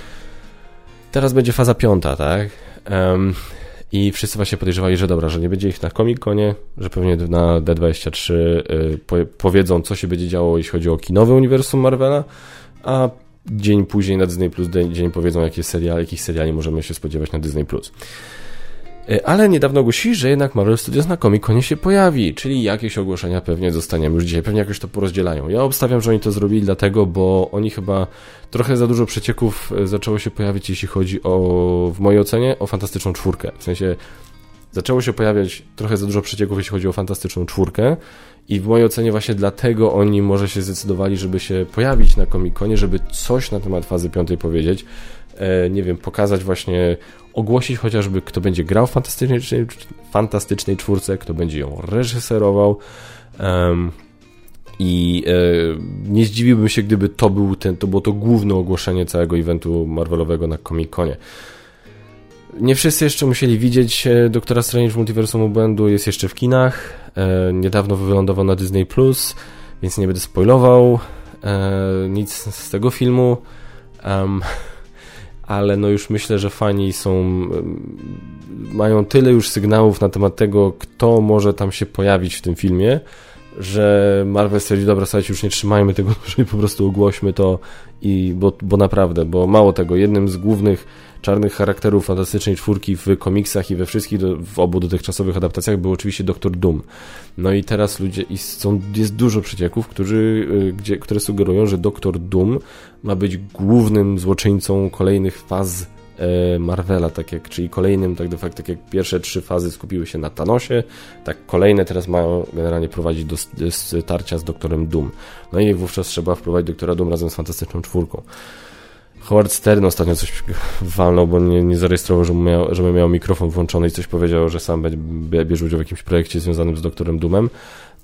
Teraz będzie faza piąta, tak? Um, i wszyscy właśnie podejrzewali, że dobra, że nie będzie ich na Comic-Conie, że pewnie na D23 y, powiedzą, co się będzie działo, jeśli chodzi o kinowe uniwersum Marvela, a dzień później na Disney Plus dzień powiedzą, jakie seriale, jakich seriali możemy się spodziewać na Disney Plus. E, ale niedawno ogłosili, że jednak Marvel Studios na Comic-Conie się pojawi, czyli jakieś ogłoszenia pewnie dostaniemy już dzisiaj, pewnie jakoś to porozdzielają. Ja obstawiam, że oni to zrobili dlatego, bo oni chyba trochę za dużo przecieków e, zaczęło się pojawić, jeśli chodzi o, w mojej ocenie, o Fantastyczną Czwórkę. W sensie zaczęło się pojawiać trochę za dużo przecieków, jeśli chodzi o Fantastyczną Czwórkę i w mojej ocenie właśnie dlatego oni może się zdecydowali, żeby się pojawić na Comic-Conie, żeby coś na temat fazy piątej powiedzieć, e, nie wiem, pokazać właśnie ogłosić chociażby, kto będzie grał w fantastycznej, fantastycznej czwórce, kto będzie ją reżyserował. Um, I e, nie zdziwiłbym się, gdyby to, był ten, to było to główne ogłoszenie całego eventu Marvelowego na Comic-Conie. Nie wszyscy jeszcze musieli widzieć e, Doktora Strange Multiversum Obłędu, jest jeszcze w kinach. E, niedawno wylądował na Disney Plus, więc nie będę spoilował e, nic z tego filmu. Um, ale no już myślę, że fani są mają tyle już sygnałów na temat tego, kto może tam się pojawić w tym filmie, że Marvel stwierdził, dobra, słuchajcie, już nie trzymajmy tego, [laughs] po prostu ogłośmy to i bo, bo naprawdę, bo mało tego, jednym z głównych czarnych charakterów Fantastycznej Czwórki w komiksach i we wszystkich, w obu dotychczasowych adaptacjach był oczywiście Doktor Doom. No i teraz ludzie, i są, jest dużo przecieków, którzy, y, gdzie, które sugerują, że Doktor Doom ma być głównym złoczyńcą kolejnych faz e, Marvela, tak jak, czyli kolejnym, tak de facto, tak jak pierwsze trzy fazy skupiły się na Thanosie, tak kolejne teraz mają generalnie prowadzić do starcia z Doktorem Doom. No i wówczas trzeba wprowadzić Doktora Doom razem z Fantastyczną Czwórką. Howard Stern ostatnio coś walnął, bo nie, nie zarejestrował, żeby miał, żeby miał mikrofon włączony i coś powiedział, że sam będzie, bierze udział w jakimś projekcie związanym z doktorem Doomem.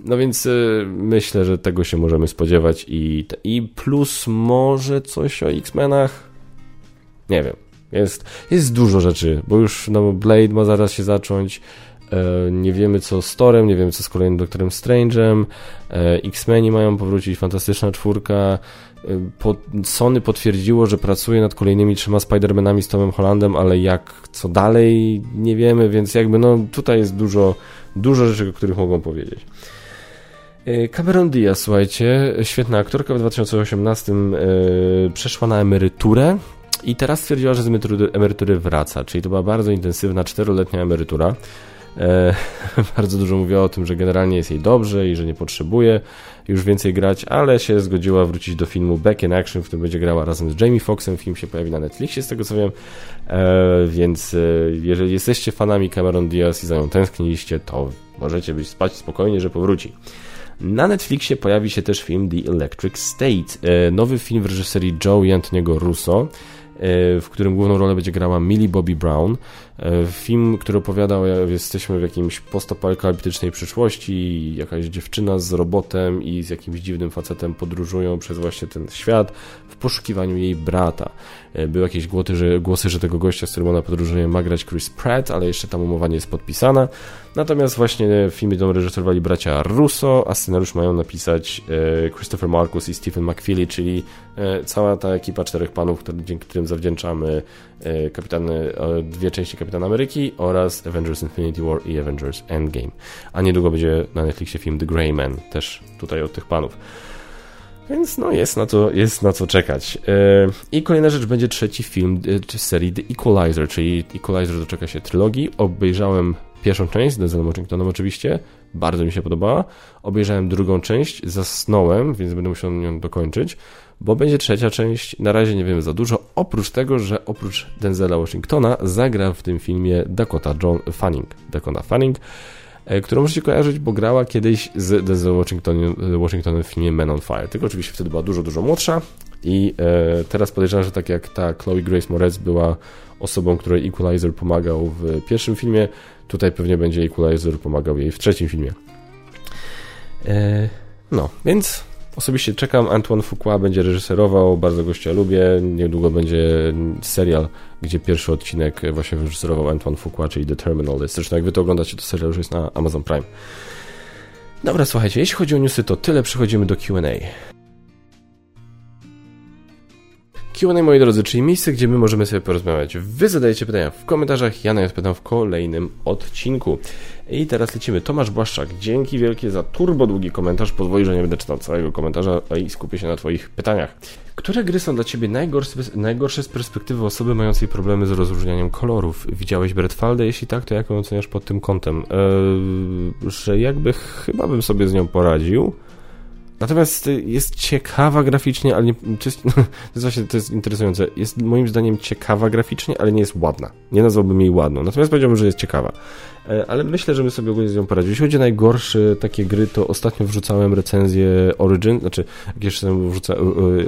No więc y, myślę, że tego się możemy spodziewać i, i plus może coś o X-Menach. Nie wiem. Jest, jest dużo rzeczy, bo już no, Blade ma zaraz się zacząć. E, nie wiemy co z Torem, nie wiemy co z kolejnym Doktorem Strange'em. E, X-Meni mają powrócić, Fantastyczna Czwórka. Sony potwierdziło, że pracuje nad kolejnymi trzema Spider-Manami z Tomem Hollandem, ale jak, co dalej, nie wiemy, więc jakby no tutaj jest dużo, dużo rzeczy, o których mogą powiedzieć. E, Cameron Diaz, słuchajcie, świetna aktorka w 2018 yy, e, przeszła na emeryturę i teraz stwierdziła, że z emerytury, emerytury wraca, czyli to była bardzo intensywna, czteroletnia emerytura. E, [laughs] bardzo dużo mówiła o tym, że generalnie jest jej dobrze i że nie potrzebuje już więcej grać, ale się zgodziła wrócić do filmu Back in Action, w którym będzie grała razem z Jamie Foxxem. Film się pojawi na Netflixie, z tego co wiem. E, więc e, jeżeli jesteście fanami Cameron Diaz i za nią tęskniliście, to możecie być spać spokojnie, że powróci. Na Netflixie pojawi się też film The Electric State, e, nowy film w reżyserii Joe i Antoniego Russo, e, w którym główną rolę będzie grała Millie Bobby Brown. E, film, który opowiada o jesteśmy w jakimś postapokaliptycznej przyszłości, jakaś dziewczyna z robotem i z jakimś dziwnym facetem podróżują przez właśnie ten świat w poszukiwaniu jej brata. E, były jakieś głosy że, głosy, że tego gościa, z którym ona podróżuje, ma grać Chris Pratt, ale jeszcze tam umowa nie jest podpisana. Natomiast właśnie film będą reżyserowali bracia Russo, a scenariusz mają napisać e, Christopher Marcus i Stephen McFeely, czyli cała ta ekipa czterech panów, dzięki którym zawdzięczamy kapitany, dwie części kapitana Kapitan Ameryki oraz Avengers Infinity War i Avengers Endgame. A niedługo będzie na Netflixie film The Grey Man, też tutaj od tych panów. Więc no jest na to, jest na co czekać. E, I kolejna rzecz będzie trzeci film e, serii The Equalizer, czyli Equalizer doczeka się trylogii. Obejrzałem pierwszą część z Denzelem Washingtonem oczywiście, bardzo mi się podobała. Obejrzałem drugą część, zasnąłem, więc będę musiał ją dokończyć bo będzie trzecia część. Na razie nie wiemy za dużo, oprócz tego, że oprócz Denzela Washingtona zagra w tym filmie Dakota John Fanning. Dakota Fanning, e, którą możecie kojarzyć, bo grała kiedyś z Denzelem Washingtonem, Washingtonem w filmie Men on Fire. Tylko oczywiście wtedy była dużo, dużo młodsza i e, teraz podejrzewam, że tak jak ta Chloe Grace Moretz była osobą, której Equalizer pomagał w pierwszym filmie, tutaj pewnie będzie Equalizer pomagał jej w trzecim filmie. E, no, więc Osobiście czekam, Antoine Fuqua będzie reżyserował, bardzo gościa lubię. Niedługo będzie serial, gdzie pierwszy odcinek właśnie reżyserował Antoine Fuqua, czyli The Terminal. Zresztą jak wy to oglądacie, to serial już jest na Amazon Prime. Dobra, słuchajcie, jeśli chodzi o newsy, to tyle. Przechodzimy do Q&A. Q&A, moi drodzy, czyli miejsce, gdzie my możemy sobie porozmawiać. Wy zadajecie pytania w komentarzach, ja na nie odpowiadam w kolejnym odcinku. I teraz lecimy. Tomasz Błaszczak, dzięki wielkie za turbo długi komentarz. Pozwoli, że nie będę czytał całego komentarza i skupię się na Twoich pytaniach. Które gry są dla Ciebie najgorsze, najgorsze z perspektywy osoby mającej problemy z rozróżnianiem kolorów? Widziałeś Bretfaldę? Jeśli tak, to jak ją oceniasz pod tym kątem? Eee, że jakby chyba bym sobie z nią poradził. Natomiast y, jest ciekawa graficznie, ale nie, to, jest, [laughs] to jest właśnie to jest interesujące. Jest moim zdaniem ciekawa graficznie, ale nie jest ładna. Nie nazwałbym jej ładną. Natomiast powiedziałbym, że jest ciekawa. E, ale myślę, że my sobie ogólnie z nią poradzimy. Jeśli chodzi o najgorsze takie gry, to ostatnio wrzucałem recenzję Origin, znaczy jakiś czas temu, wrzuca,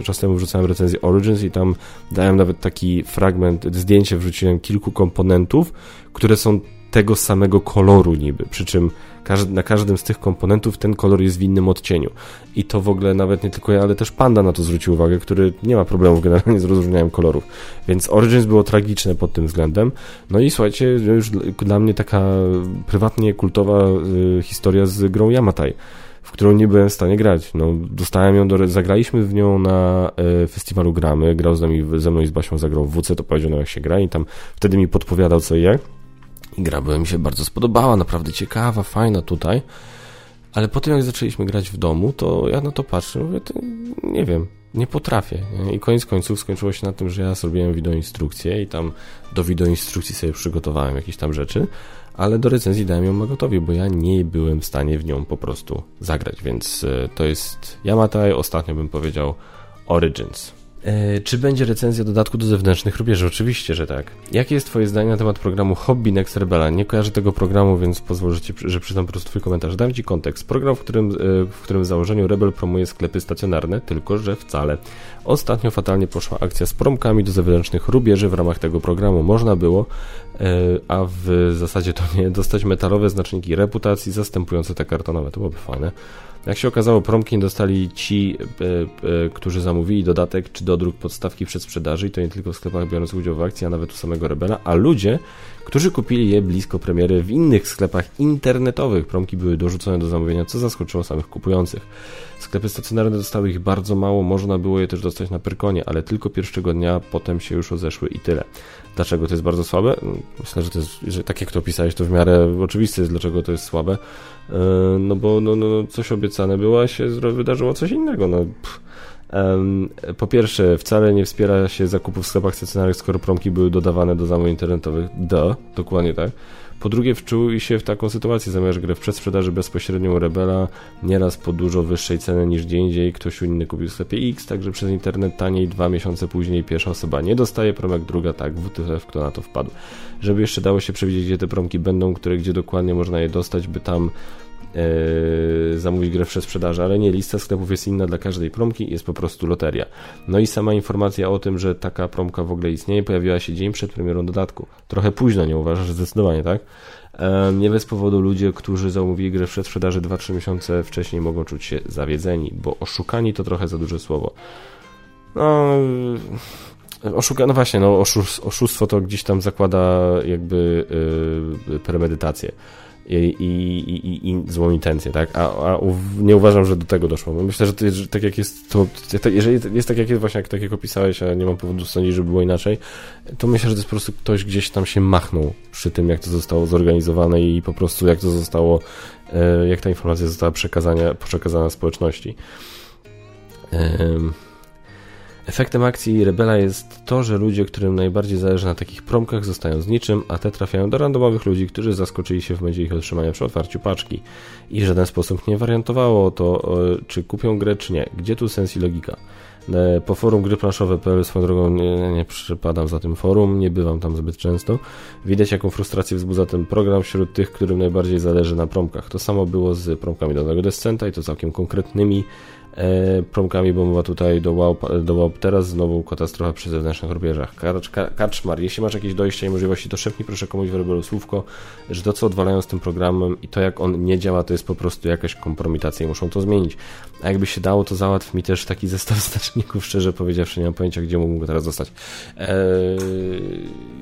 czas temu wrzucałem recenzję Origins i tam dałem nawet taki fragment, zdjęcie wrzuciłem kilku komponentów, które są tego samego koloru niby, przy czym na każdym z tych komponentów ten kolor jest w innym odcieniu. I to w ogóle nawet nie tylko ja, ale też Panda na to zwrócił uwagę, który nie ma problemów generalnie [laughs] z rozróżnianiem kolorów. Więc Origins było tragiczne pod tym względem. No i słuchajcie, już dla mnie taka prywatnie kultowa y, historia z grą Yamatai w którą nie byłem w stanie grać. No, dostałem ją, do, zagraliśmy w nią na e, festiwalu Gramy, grał z nami, ze mną i z Basią zagrał w WC, to powiedział, no jak się gra i tam wtedy mi podpowiadał co i jak. I gra by mi się bardzo spodobała, naprawdę ciekawa, fajna tutaj. Ale po tym jak zaczęliśmy grać w domu, to ja na to patrzę, mówię, to nie wiem, nie potrafię. I koniec końców skończyło się na tym, że ja zrobiłem wideoinstrukcję i tam do wideoinstrukcji sobie przygotowałem jakieś tam rzeczy, ale do recenzji dałem ją Magotowi, bo ja nie byłem w stanie w nią po prostu zagrać, więc e, to jest Yamatai, ostatnio bym powiedział Origins. E, czy będzie recenzja dodatku do zewnętrznych rubieży? Oczywiście, że tak. Jakie jest Twoje zdanie na temat programu Hobby Next Rebela? Nie kojarzę tego programu, więc pozwól, że, przydam po prostu Twój komentarz. Dam Ci kontekst. Program, w którym, e, w którym założeniu Rebel promuje sklepy stacjonarne, tylko że wcale. Ostatnio fatalnie poszła akcja z promkami do zewnętrznych rubieży w ramach tego programu. Można było, e, a w zasadzie to nie, dostać metalowe znaczniki reputacji zastępujące te kartonowe. To byłoby fajne. Jak się okazało, promki dostali ci, e, e, którzy zamówili dodatek czy dodruk podstawki przed sprzedaży i to nie tylko w sklepach biorących udział w akcji, a nawet u samego Rebela, a ludzie, którzy kupili je blisko premiery w innych sklepach internetowych. Promki były dorzucone do zamówienia, co zaskoczyło samych kupujących. Sklepy stacjonarne dostały ich bardzo mało, można było je też dostać na Perkonie, ale tylko pierwszego dnia, potem się już rozeszły i tyle. Dlaczego to jest bardzo słabe? Myślę, że to jest, że tak jak to opisałeś, to w miarę oczywiste jest, dlaczego to jest słabe. E, no bo no, no, coś obiecane było, a się wydarzyło coś innego. No, pff Po pierwsze, wcale nie wspiera się zakupów w sklepach stacjonarnych, skoro promki były dodawane do zamówień internetowych. Da, dokładnie tak. Po drugie, wczuł się w taką sytuację, zamiast grę w przedsprzedaży bezpośrednio u Rebela, nieraz po dużo wyższej cenie niż gdzie indziej, ktoś inny kupił w sklepie X, także przez internet taniej, dwa miesiące później pierwsza osoba nie dostaje promek, druga tak, WTF, kto na to wpadł. Żeby jeszcze dało się przewidzieć, gdzie te promki będą, które gdzie dokładnie można je dostać, by tam Yy, zamówić grę w przedsprzedaży, ale nie, lista sklepów jest inna dla każdej promki, jest po prostu loteria. No i sama informacja o tym, że taka promka w ogóle istnieje, pojawiła się dzień przed premierą dodatku. Trochę późno, nie uważasz? Zdecydowanie, tak? Yy, nie bez powodu ludzie, którzy zamówili grę w przedsprzedaży 2-3 miesiące wcześniej mogą czuć się zawiedzeni, bo oszukani to trochę za duże słowo. No, oszuka, no właśnie, no oszustwo to gdzieś tam zakłada jakby yy, premedytację i, i, i, i złą intencję, tak? A, a nie uważam, że do tego doszło. Myślę, że, to, że tak jak jest to, jeżeli jest tak jak jest właśnie, jak, tak jak opisałeś, a nie mam powodu sądzić, że było inaczej, to myślę, że to jest po prostu ktoś gdzieś tam się machnął przy tym, jak to zostało zorganizowane i po prostu jak to zostało, e, jak ta informacja została przekazana, przekazana społeczności. Um, Efektem akcji Rebela jest to, że ludzie, którym najbardziej zależy na takich promkach, zostają z niczym, a te trafiają do randomowych ludzi, którzy zaskoczyli się w momencie ich otrzymania przy otwarciu paczki. I w żaden sposób nie wariantowało to, czy kupią grę, czy nie. Gdzie tu sens i logika? E, po forum gry planszowe.pl swoją drogą nie, nie przypadam za tym forum, nie bywam tam zbyt często. Widać jaką frustrację wzbudza ten program wśród tych, którym najbardziej zależy na promkach. To samo było z promkami Dolnego Descenta i to całkiem konkretnymi e, promkami, bo mowa tutaj do wow, do wow teraz znowu katastrofa przy zewnętrznych rubieżach. Kaczmar, jeśli masz jakieś dojście i możliwości, to szepnij proszę komuś w rebelu słówko, że to co odwalają z tym programem i to jak on nie działa, to jest po prostu jakaś kompromitacja i muszą to zmienić. A jakby się dało, to załatw mi też taki zestaw [laughs] znaczników, szczerze powiedziawszy, nie mam pojęcia, gdzie mógłbym go teraz dostać. Eee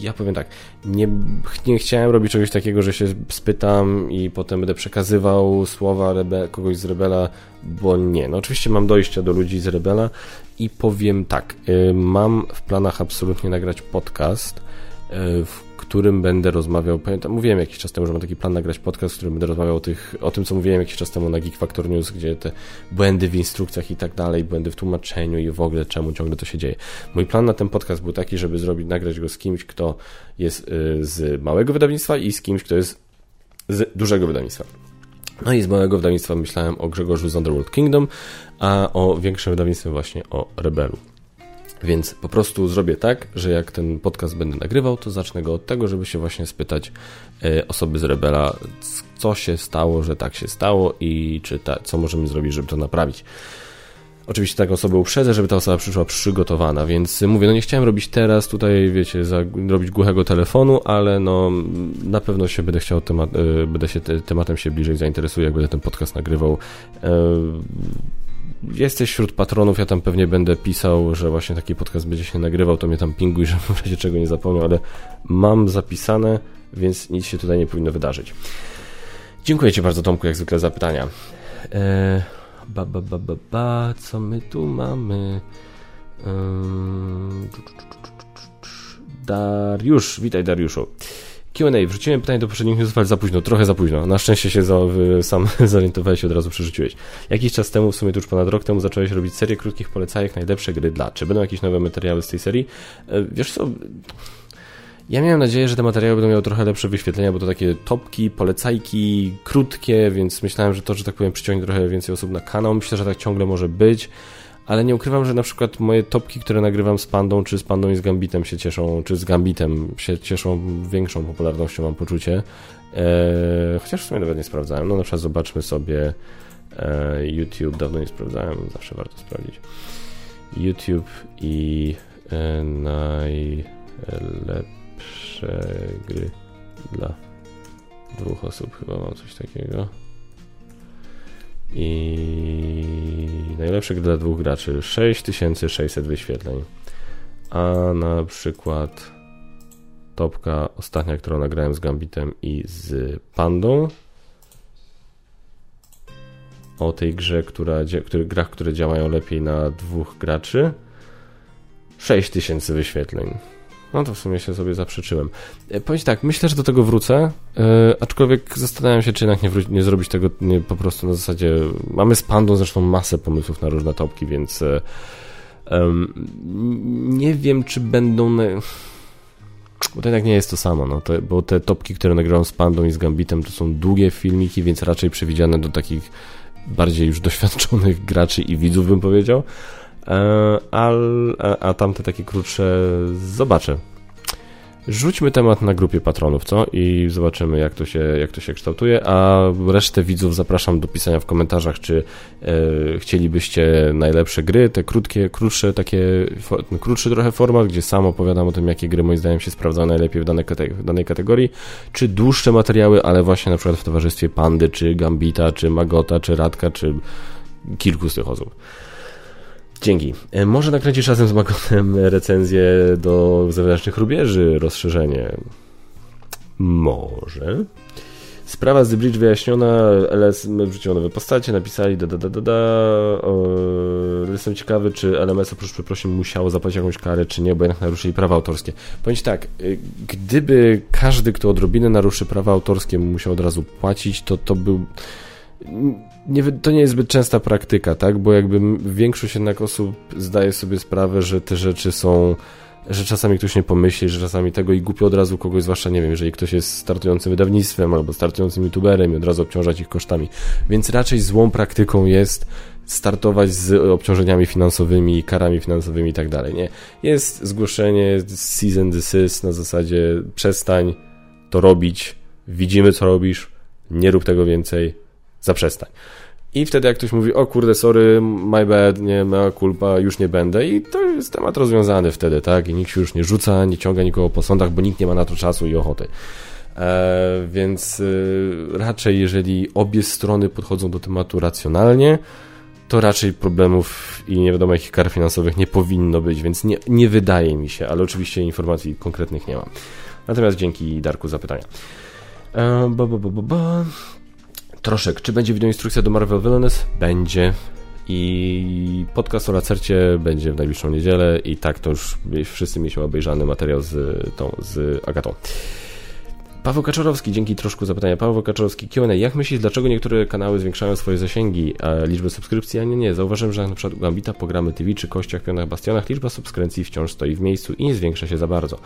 ja powiem tak, nie, nie chciałem robić czegoś takiego, że się spytam i potem będę przekazywał słowa rebe, kogoś z Rebela, bo nie. No oczywiście mam dojścia do ludzi z Rebela i powiem tak, y, mam w planach absolutnie nagrać podcast, y, w którym będę rozmawiał, pamiętam, mówiłem jakiś czas temu, że mam taki plan nagrać podcast, w którym będę rozmawiał o, tych, o tym, co mówiłem jakiś czas temu na Geek Factor News, gdzie te błędy w instrukcjach i tak dalej, błędy w tłumaczeniu i w ogóle czemu ciągle to się dzieje. Mój plan na ten podcast był taki, żeby zrobić, nagrać go z kimś, kto jest y, z małego wydawnictwa i z kimś, kto jest z dużego wydawnictwa. No i z małego wydawnictwa myślałem o Grzegorzu z Underworld Kingdom, a o większym wydawnictwie właśnie o Rebelu. Więc po prostu zrobię tak, że jak ten podcast będę nagrywał, to zacznę go od tego, żeby się właśnie spytać e, osoby z Rebela, co się stało, że tak się stało i czy ta, co możemy zrobić, żeby to naprawić. Oczywiście taką osobę uprzedzę, żeby ta osoba przyszła przygotowana, więc mówię, no nie chciałem robić teraz tutaj, wiecie, za, robić głuchego telefonu, ale no na pewno się będę chciał, temat, e, będę się te, tematem się bliżej zainteresuję, jak będę ten podcast nagrywał. Jesteś wśród patronów, ja tam pewnie będę pisał, że właśnie taki podcast będzie się nagrywał, to mnie tam pinguj, [laughs] że w razie czego nie zapomniał, ale mam zapisane, więc nic się tutaj nie powinno wydarzyć. Dziękuję Ci bardzo, Tomku, jak zwykle za pytania. Eee, ba, ba, ba, ba, ba, co my tu mamy? Eee, Dariusz, witaj Dariuszu. Q&A. Wrzuciłem pytanie do poprzednich newsów, ale za późno, trochę za późno. Na szczęście się za, sam [laughs] zorientowałeś i od razu przerzuciłeś. Jakiś czas temu, w sumie już ponad rok temu, zacząłeś robić serię krótkich polecajek najlepsze gry dla. Czy będą jakieś nowe materiały z tej serii? E, wiesz co... Ja miałem nadzieję, że te materiały będą miały trochę lepsze wyświetlenia, bo to takie topki, polecajki, krótkie, więc myślałem, że to, że tak powiem, przyciągnie trochę więcej osób na kanał. Myślę, że tak ciągle może być ale nie ukrywam, że na przykład moje topki, które nagrywam z Pandą, czy z Pandą i z Gambitem się cieszą, czy z Gambitem się cieszą większą popularnością, mam poczucie. Eee, chociaż w sumie nawet nie sprawdzałem. No na przykład zobaczmy sobie e, YouTube, dawno nie sprawdzałem, zawsze warto sprawdzić. YouTube i e, najlepsze gry dla dwóch osób, chyba mam coś takiego. I najlepsze gry dla dwóch graczy 6600 wyświetleń. A na przykład topka ostatnia, którą nagrałem z Gambitem i z Pandą o tej grze, która, który, grach, które działają lepiej na dwóch graczy 6000 wyświetleń. No to w sumie się sobie zaprzeczyłem. E, Powiedz tak, myślę, że do tego wrócę, yy, aczkolwiek zastanawiam się, czy jednak nie, nie zrobić tego nie, po prostu na zasadzie... Mamy z Pandą zresztą masę pomysłów na różne topki, więc yy, nie wiem, czy będą... Na... Bo to jednak nie jest to samo, no, to, bo te topki, które nagrałem z Pandą i z Gambitem, to są długie filmiki, więc raczej przewidziane do takich bardziej już doświadczonych graczy i widzów, bym powiedział. E, a, a tamte takie krótsze zobaczę. Rzućmy temat na grupie patronów, co? I zobaczymy, jak to się, jak to się kształtuje. A resztę widzów zapraszam do pisania w komentarzach, czy e, chcielibyście najlepsze gry, te krótkie, krótsze, takie, for, krótszy trochę format, gdzie sam opowiadam o tym, jakie gry moim zdaniem się sprawdzają najlepiej w danej, w danej kategorii, czy dłuższe materiały, ale właśnie na przykład w towarzystwie Pandy, czy Gambita, czy Magota, czy Radka, czy kilku z tych osób. Dzięki. E, może nakręcisz razem z Magotem recenzję do zewnętrznych rubieży, rozszerzenie. Może. Sprawa z The Bridge wyjaśniona, LS wrzuciło nowe postacie, napisali da da da da da. Jestem ciekawy, czy LMS oprócz przeprosin musiało zapłacić jakąś karę, czy nie, bo jednak naruszyli prawa autorskie. Powiem tak, y, gdyby każdy, kto odrobinę naruszy prawa autorskie, musiał od razu płacić, to to był nie, to nie jest zbyt częsta praktyka, tak? Bo jakby większość jednak osób zdaje sobie sprawę, że te rzeczy są że czasami ktoś nie pomyśli, że czasami tego i głupio od razu kogoś, zwłaszcza nie wiem, jeżeli ktoś jest startującym wydawnictwem albo startującym youtuberem i od razu obciążać ich kosztami. Więc raczej złą praktyką jest startować z obciążeniami finansowymi, karami finansowymi i tak dalej, nie? Jest zgłoszenie season desist na zasadzie przestań to robić, widzimy co robisz, nie rób tego więcej, zaprzestań. I wtedy jak ktoś mówi, o kurde, sorry, my bad, nie, mea culpa, już nie będę i to jest temat rozwiązany wtedy, tak? I nikt się już nie rzuca, nie ciąga nikogo po sądach, bo nikt nie ma na to czasu i ochoty. E, więc y, raczej, jeżeli obie strony podchodzą do tematu racjonalnie, to raczej problemów i nie wiadomo jakich kar finansowych nie powinno być, więc nie, nie wydaje mi się, ale oczywiście informacji konkretnych nie mam. Natomiast dzięki Darku za pytania. E, ba, ba, ba, ba, Troszek, czy będzie wideoinstrukcja do Marvel Villainous? Będzie. I podcast o Lacercie będzie w najbliższą niedzielę i tak to już wszyscy mieliśmy obejrzany materiał z tą, z Agatą. Paweł Kaczorowski, dzięki troszkę zapytania. Paweł Kaczorowski, Q&A. Jak myślisz, dlaczego niektóre kanały zwiększają swoje zasięgi, a liczbę subskrypcji, a nie nie? Zauważyłem, że na przykład Gambita, Programy TV czy Kościach, Pionach, Bastionach liczba subskrypcji wciąż stoi w miejscu i nie zwiększa się za bardzo.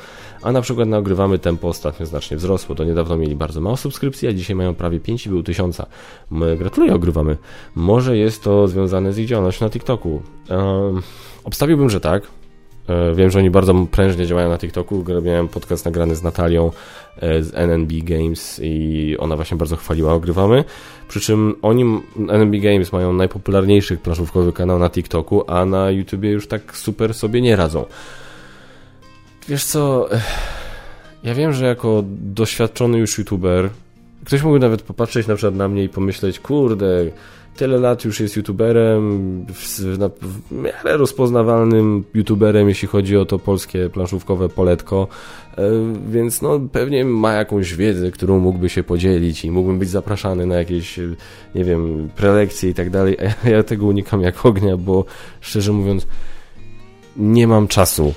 A na przykład na Ogrywamy tempo ostatnio znacznie wzrosło. Do niedawno mieli bardzo mało subskrypcji, a dzisiaj mają prawie 5,5 tysiąca. Gratuluję, Ogrywamy. Może jest to związane z ich działalnością na TikToku. Um, obstawiłbym, że tak. E, wiem, że oni bardzo prężnie działają na TikToku. Miałem podcast nagrany z Natalią e, z NNB Games i ona właśnie bardzo chwaliła Ogrywamy. Przy czym oni, NNB Games, mają najpopularniejszy planszówkowy kanał na TikToku, a na YouTubie już tak super sobie nie radzą. Wiesz co, ja wiem, że jako doświadczony już YouTuber, ktoś mógłby nawet popatrzeć na przykład na mnie i pomyśleć, kurde, tyle lat już jest youtuberem, w, w miarę rozpoznawalnym youtuberem, jeśli chodzi o to polskie planszówkowe poletko, e, więc no pewnie ma jakąś wiedzę, którą mógłby się podzielić i mógłbym być zapraszany na jakieś, nie wiem, prelekcje i tak dalej, a ja tego unikam jak ognia, bo szczerze mówiąc nie mam czasu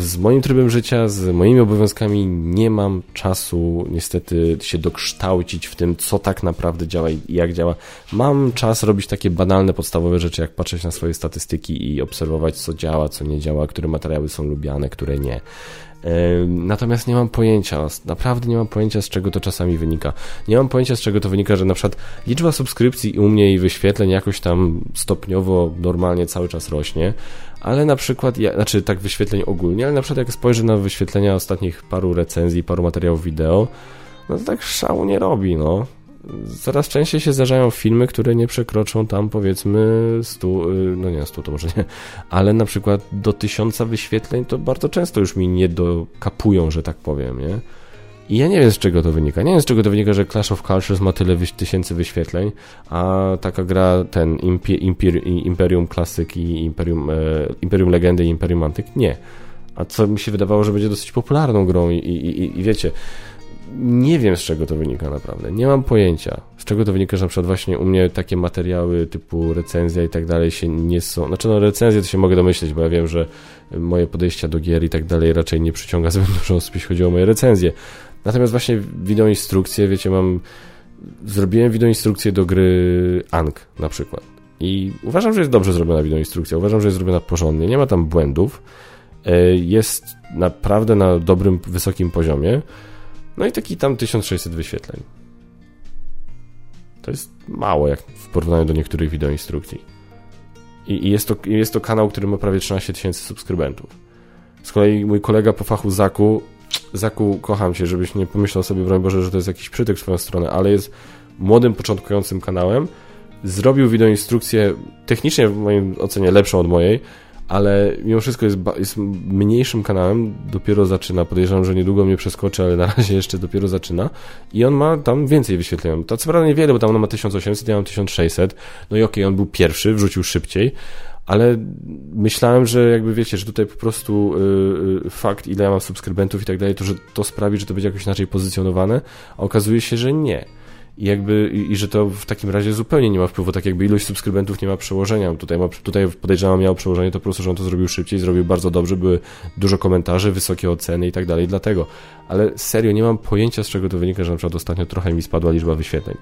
z moim trybem życia, z moimi obowiązkami nie mam czasu niestety się dokształcić w tym, co tak naprawdę działa i jak działa. Mam czas robić takie banalne, podstawowe rzeczy, jak patrzeć na swoje statystyki i obserwować, co działa, co nie działa, które materiały są lubiane, które nie. Natomiast nie mam pojęcia, naprawdę nie mam pojęcia, z czego to czasami wynika. Nie mam pojęcia, z czego to wynika, że na przykład liczba subskrypcji u mnie i wyświetleń jakoś tam stopniowo, normalnie cały czas rośnie, ale na przykład, ja, znaczy tak wyświetleń ogólnie, ale na przykład jak spojrzę na wyświetlenia ostatnich paru recenzji, paru materiałów wideo, no to tak szału nie robi, no coraz częściej się zdarzają filmy, które nie przekroczą tam powiedzmy 100, y, no nie 100 to może nie, ale na przykład do tysiąca wyświetleń to bardzo często już mi nie dokapują, że tak powiem, nie? I ja nie wiem z czego to wynika. Nie wiem z czego to wynika, że Clash of Cultures ma tyle wyś tysięcy wyświetleń, a taka gra, ten Imper Imperium Classic i Imperium, e, Imperium Legendy i Imperium Antyk nie. A co mi się wydawało, że będzie dosyć popularną grą i, i, i, i wiecie, nie wiem z czego to wynika naprawdę. Nie mam pojęcia. Z czego to wynika, że na przykład właśnie u mnie takie materiały typu recenzja i tak dalej się nie są. Znaczy, no recenzje to się mogę domyśleć, bo ja wiem, że moje podejścia do gier i tak dalej raczej nie przyciąga zbyt dużo osób, jeśli chodzi o moje recenzje. Natomiast właśnie wideoinstrukcje, wiecie, mam. Zrobiłem wideoinstrukcję do gry Ank na przykład. I uważam, że jest dobrze zrobiona wideoinstrukcja. Uważam, że jest zrobiona porządnie. Nie ma tam błędów. E, jest naprawdę na dobrym, wysokim poziomie. No i taki tam 1600 wyświetleń. To jest mało jak w porównaniu do niektórych wideoinstrukcji. I, i jest, to, jest to kanał, który ma prawie 13 tysięcy subskrybentów. Z kolei mój kolega po fachu Zaku, Zaku, kocham cię, żebyś nie pomyślał sobie, broń Boże, że to jest jakiś przytyk w swoją stronę, ale jest młodym, początkującym kanałem. Zrobił wideoinstrukcję technicznie w moim ocenie lepszą od mojej, ale mimo wszystko jest, jest mniejszym kanałem, dopiero zaczyna, podejrzewam, że niedługo mnie przeskoczy, ale na razie jeszcze dopiero zaczyna i on ma tam więcej wyświetleń. To co prawda niewiele, bo tam on ma 1800, ja mam 1600, no i okej, okay, on był pierwszy, wrzucił szybciej, ale myślałem, że jakby wiecie, że tutaj po prostu yy, fakt, ile ja mam subskrybentów i tak dalej, to że to sprawi, że to będzie jakoś inaczej pozycjonowane, a okazuje się, że nie i jakby, i, i, że to w takim razie zupełnie nie ma wpływu, tak jakby ilość subskrybentów nie ma przełożenia. Tutaj, ma, tutaj podejrzewam przełożenie to po prostu, że on to zrobił szybciej, zrobił bardzo dobrze, były dużo komentarzy, wysokie oceny i tak dalej, dlatego. Ale serio, nie mam pojęcia z czego to wynika, że na przykład ostatnio trochę mi spadła liczba wyświetleń.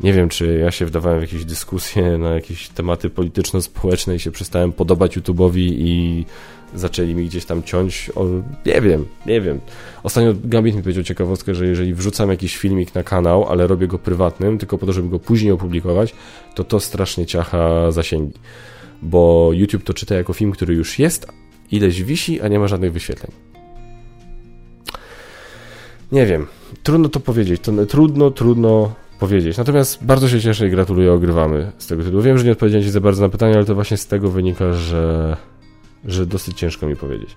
Nie wiem, czy ja się wdawałem w jakieś dyskusje na jakieś tematy polityczno-społeczne i się przestałem podobać YouTube'owi i zaczęli mi gdzieś tam ciąć. O, nie wiem, nie wiem. Ostatnio Gambit mi powiedział ciekawostkę, że jeżeli wrzucam jakiś filmik na kanał, ale robię go prywatnym, tylko po to, żeby go później opublikować, to to strasznie ciacha zasięgi. Bo YouTube to czyta jako film, który już jest, ileś wisi, a nie ma żadnych wyświetleń. Nie wiem. Trudno to powiedzieć. Trudno, trudno powiedzieć. Natomiast bardzo się cieszę i gratuluję, ogrywamy z tego tytułu. Wiem, że nie odpowiedziałem Ci za bardzo na pytanie, ale to właśnie z tego wynika, że że dosyć ciężko mi powiedzieć.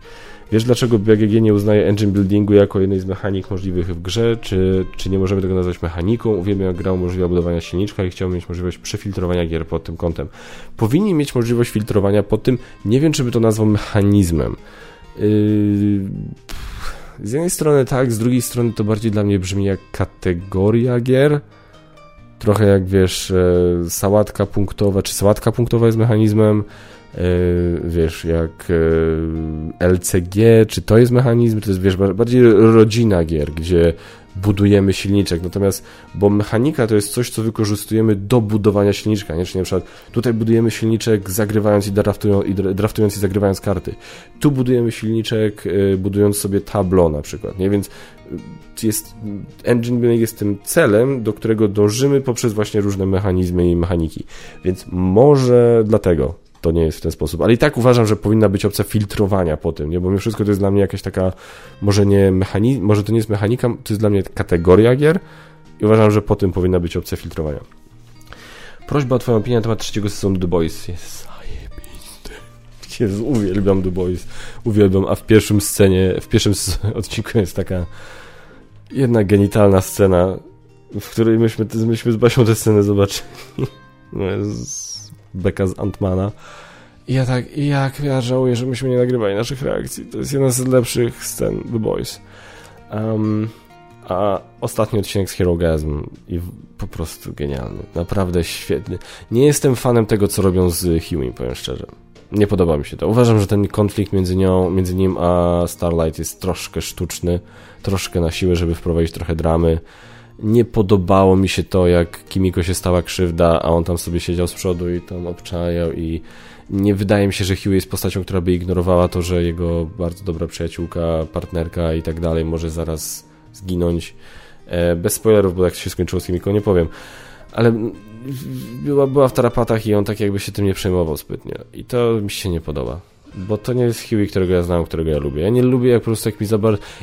Wiesz, dlaczego BGG nie uznaje engine buildingu jako jednej z mechanik możliwych w grze? Czy, czy nie możemy tego nazwać mechaniką? Uwielbiam, jak gra umożliwia budowania silniczka i chciałbym mieć możliwość przefiltrowania gier pod tym kątem. Powinni mieć możliwość filtrowania pod tym, nie wiem, czy by to nazwał mechanizmem. Yy, z jednej strony tak, z drugiej strony to bardziej dla mnie brzmi jak kategoria gier. Trochę jak wiesz, e, sałatka punktowa, czy sałatka punktowa jest mechanizmem, E, wiesz, jak e, LCG, czy to jest mechanizm, to jest, wiesz, bardziej rodzina gier, gdzie budujemy silniczek, natomiast, bo mechanika to jest coś, co wykorzystujemy do budowania silniczka, nie? Czyli na przykład tutaj budujemy silniczek zagrywając i, draftują, i draftując i zagrywając karty. Tu budujemy silniczek e, budując sobie tablo na przykład, nie? Więc jest, engine building jest tym celem, do którego dążymy poprzez właśnie różne mechanizmy i mechaniki. Więc może dlatego to nie jest w ten sposób. Ale i tak uważam, że powinna być opcja filtrowania po tym, nie? bo mi wszystko to jest dla mnie jakaś taka, może nie mechani może to nie jest mechanika, to jest dla mnie kategoria gier i uważam, że po tym powinna być opcja filtrowania. Prośba o twoją opinię na temat trzeciego sezonu The Boys. Jest zajebisty. Jezu, uwielbiam The Boys. Uwielbiam, a w pierwszym scenie, w pierwszym [laughs] odcinku jest taka jedna genitalna scena, w której myśmy, myśmy z Basią tę scenę zobaczyli. [laughs] No jest beka z Antmana. I ja tak, jak ja żałuję, że myśmy nie nagrywali naszych reakcji. To jest jedna z lepszych scen The Boys. Um, a ostatni odcinek z Hero Gasm i po prostu genialny. Naprawdę świetny. Nie jestem fanem tego, co robią z Huey, powiem szczerze. Nie podoba mi się to. Uważam, że ten konflikt między nią, między nim a Starlight jest troszkę sztuczny, troszkę na siłę, żeby wprowadzić trochę dramy nie podobało mi się to, jak Kimiko się stała krzywda, a on tam sobie siedział z przodu i tam obczajał i nie wydaje mi się, że Hugh jest postacią, która by ignorowała to, że jego bardzo dobra przyjaciółka, partnerka i tak dalej może zaraz zginąć. E, bez spoilerów, bo jak się skończyło z Kimiko, nie powiem. Ale była, była w tarapatach i on tak jakby się tym nie przejmował zbytnio. I to mi się nie podoba bo to nie jest Huey, którego ja znam, którego ja lubię. Ja nie lubię, jak po prostu jak mi za.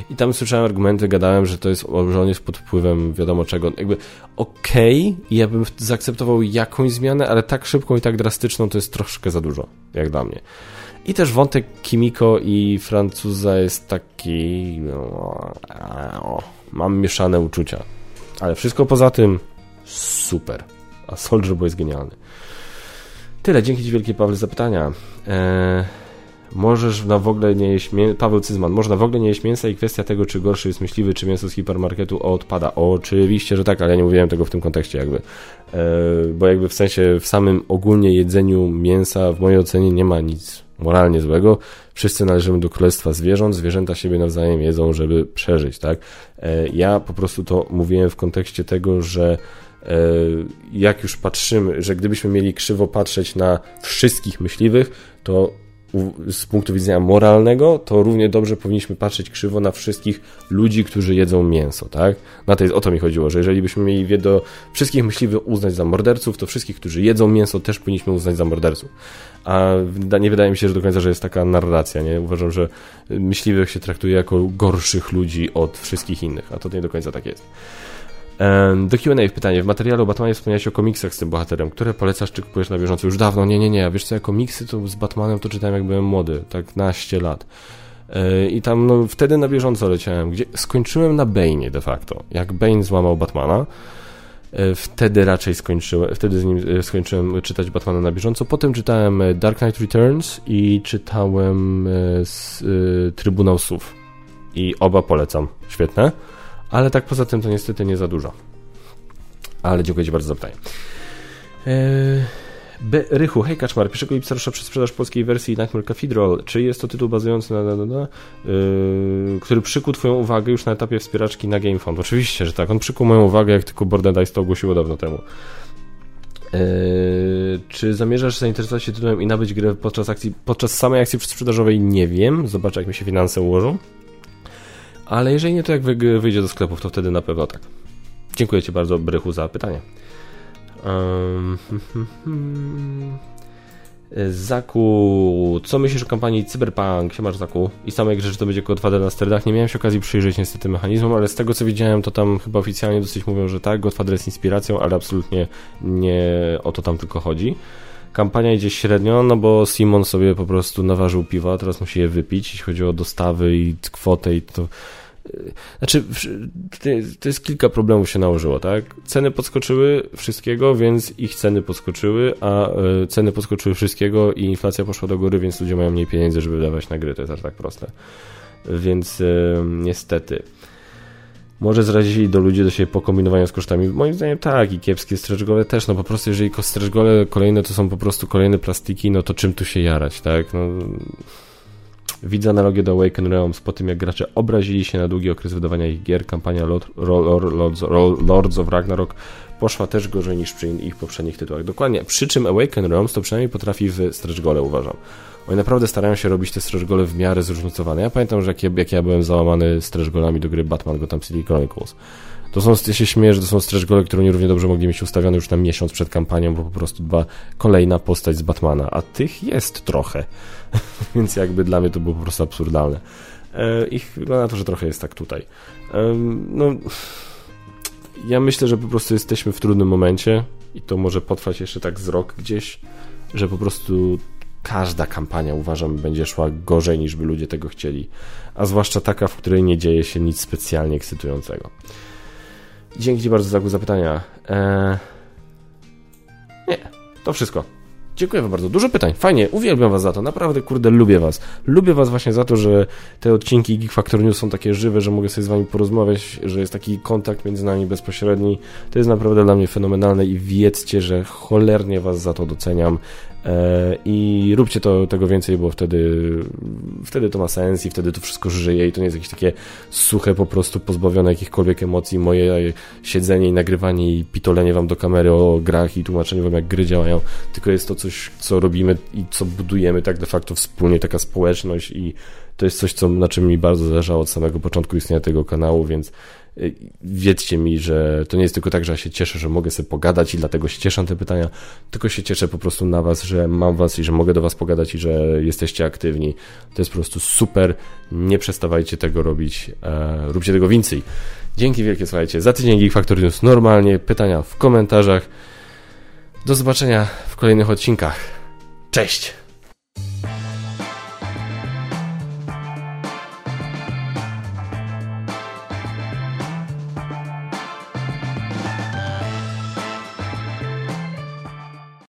I tam słyszałem argumenty, gadałem, że to jest, że on jest pod wpływem wiadomo czego. Jakby okej, okay, ja bym zaakceptował jakąś zmianę, ale tak szybką i tak drastyczną to jest troszkę za dużo, jak dla mnie. I też wątek Kimiko i Francuza jest taki... No, mam mieszane uczucia. Ale wszystko poza tym super. A Soldier Boy jest genialny. Tyle, dzięki Ci wielkie Paweł za pytania. Eee... Możesz na w ogóle nie jeść mięsa, Paweł Cyzman, można w ogóle nie jeść mięsa i kwestia tego, czy gorszy jest myśliwy, czy mięso z hipermarketu odpada. Oczywiście, że tak, ale ja nie mówiłem tego w tym kontekście jakby. E, bo jakby w sensie w samym ogólnie jedzeniu mięsa w mojej ocenie nie ma nic moralnie złego. Wszyscy należymy do królestwa zwierząt, zwierzęta siebie nawzajem jedzą, żeby przeżyć, tak? E, ja po prostu to mówiłem w kontekście tego, że e, jak już patrzymy, że gdybyśmy mieli krzywo patrzeć na wszystkich myśliwych, to z punktu widzenia moralnego, to równie dobrze powinniśmy patrzeć krzywo na wszystkich ludzi, którzy jedzą mięso, tak? Na tej, o to mi chodziło, że jeżeli byśmy mieli do wszystkich myśliwych uznać za morderców, to wszystkich, którzy jedzą mięso, też powinniśmy uznać za morderców. A nie wydaje mi się, że do końca, że jest taka narracja, nie? Uważam, że myśliwych się traktuje jako gorszych ludzi od wszystkich innych, a to nie do końca tak jest. Do Q&A pytanie. W materiale o Batmanie wspomniałeś o komiksach z tym bohaterem. Które polecasz, czy kupujesz na bieżąco? Już dawno, nie, nie, nie. Wiesz co, ja komiksy to z Batmanem to czytałem jak byłem młody, tak naście lat. E, I tam no, wtedy na bieżąco leciałem. Gdzie skończyłem na Bane'ie de facto. Jak Bane złamał Batmana, e, wtedy raczej skończyłem, wtedy z nim e, skończyłem czytać Batmana na bieżąco. Potem czytałem Dark Knight Returns i czytałem z, Trybunał Słów. I oba polecam. Świetne ale tak poza tym to niestety nie za dużo. Ale dziękuję Ci bardzo za pytanie. Eee, B. Rychu, hej Kaczmar, 1 lipca rusza sprzedaż polskiej wersji Nightmare Cathedral. Czy jest to tytuł bazujący na, na, na, na yy, który przykuł Twoją uwagę już na etapie wspieraczki na GameFound? Oczywiście, że tak. On przykuł moją uwagę, jak tylko Board Dice to ogłosiło dawno temu. Eee, czy zamierzasz zainteresować się tytułem i nabyć grę podczas akcji, podczas samej akcji sprzedażowej? Nie wiem. Zobaczę, jak mi się finanse ułożą. Ale jeżeli nie, to jak wyjdzie do sklepów, to wtedy na pewno tak. Dziękuję Ci bardzo, Brychu, za pytanie. Um, Zaku, co myślisz o kampanii Cyberpunk? Siemasz Zaku. I samej grze, że to będzie kod 2D na sterydach. Nie miałem się okazji przyjrzeć niestety mechanizmom, ale z tego co widziałem, to tam chyba oficjalnie dosyć mówią, że tak, Godfather jest inspiracją, ale absolutnie nie o to tam tylko chodzi. Kampania idzie średnio, no bo Simon sobie po prostu naważył piwa, teraz musi je wypić, jeśli chodzi o dostawy i kwotę i to... Znaczy, to jest kilka problemów się nałożyło, tak? Ceny podskoczyły wszystkiego, więc ich ceny podskoczyły, a e, ceny podskoczyły wszystkiego i inflacja poszła do góry, więc ludzie mają mniej pieniędzy, żeby wydawać na gry, to jest aż tak proste. Więc e, niestety. Może zrazili do ludzi do siebie po kombinowaniu z kosztami? Moim zdaniem tak i kiepskie stretch gole też, no po prostu jeżeli stretch gole kolejne to są po prostu kolejne plastiki, no to czym tu się jarać, tak? No, widzę analogię do Awaken Realms po tym jak gracze obrazili się na długi okres wydawania ich gier, kampania Lord, Lords, Lords of Ragnarok poszła też gorzej niż przy ich poprzednich tytułach. Dokładnie, przy czym Awaken Realms to przynajmniej potrafi w stretch gole uważam. Oni naprawdę starają się robić te stretch gole w miarę zróżnicowane. Ja pamiętam, że jak, jak ja byłem załamany stretch golami do gry Batman Gotham City Chronicles. To są, ja się śmieję, że to są stretch gole, które oni równie dobrze mogli mieć ustawione już na miesiąc przed kampanią, bo po prostu dwa kolejna postać z Batmana, a tych jest trochę. [laughs] Więc jakby dla mnie to było po prostu absurdalne. E, I wygląda na to, że trochę jest tak tutaj. No, ja myślę, że po prostu jesteśmy w trudnym momencie i to może potrwać jeszcze tak z rok gdzieś, że po prostu każda kampania uważam będzie szła gorzej niż by ludzie tego chcieli, a zwłaszcza taka, w której nie dzieje się nic specjalnie ekscytującego. Dzięki Ci bardzo za zapytania. Eee... Nie, to wszystko. Dziękuję Wam bardzo. Dużo pytań. Fajnie, uwielbiam Was za to. Naprawdę, kurde, lubię Was. Lubię Was właśnie za to, że te odcinki Geek Factor News są takie żywe, że mogę sobie z Wami porozmawiać, że jest taki kontakt między nami bezpośredni. To jest naprawdę dla mnie fenomenalne i wiedzcie, że cholernie Was za to doceniam. E, I róbcie to tego więcej, bo wtedy, wtedy to ma sens i wtedy to wszystko żyje i to nie jest jakieś takie suche, po prostu pozbawione jakichkolwiek emocji. Moje siedzenie i nagrywanie i pitolenie wam do kamery o grach i tłumaczenie wam, jak gry działają, tylko jest to coś, co robimy i co budujemy tak de facto wspólnie, taka społeczność i to jest coś, co, na czym mi bardzo zależało od samego początku istnienia tego kanału, więc wiedzcie mi, że to nie jest tylko tak, że ja się cieszę, że mogę sobie pogadać i dlatego się cieszę na te pytania, tylko się cieszę po prostu na was, że mam was i że mogę do was pogadać i że jesteście aktywni. To jest po prostu super. Nie przestawajcie tego robić. E, róbcie tego więcej. Dzięki wielkie, słuchajcie. Za tydzień Geek Factory News normalnie. Pytania w komentarzach. Do zobaczenia w kolejnych odcinkach. Cześć!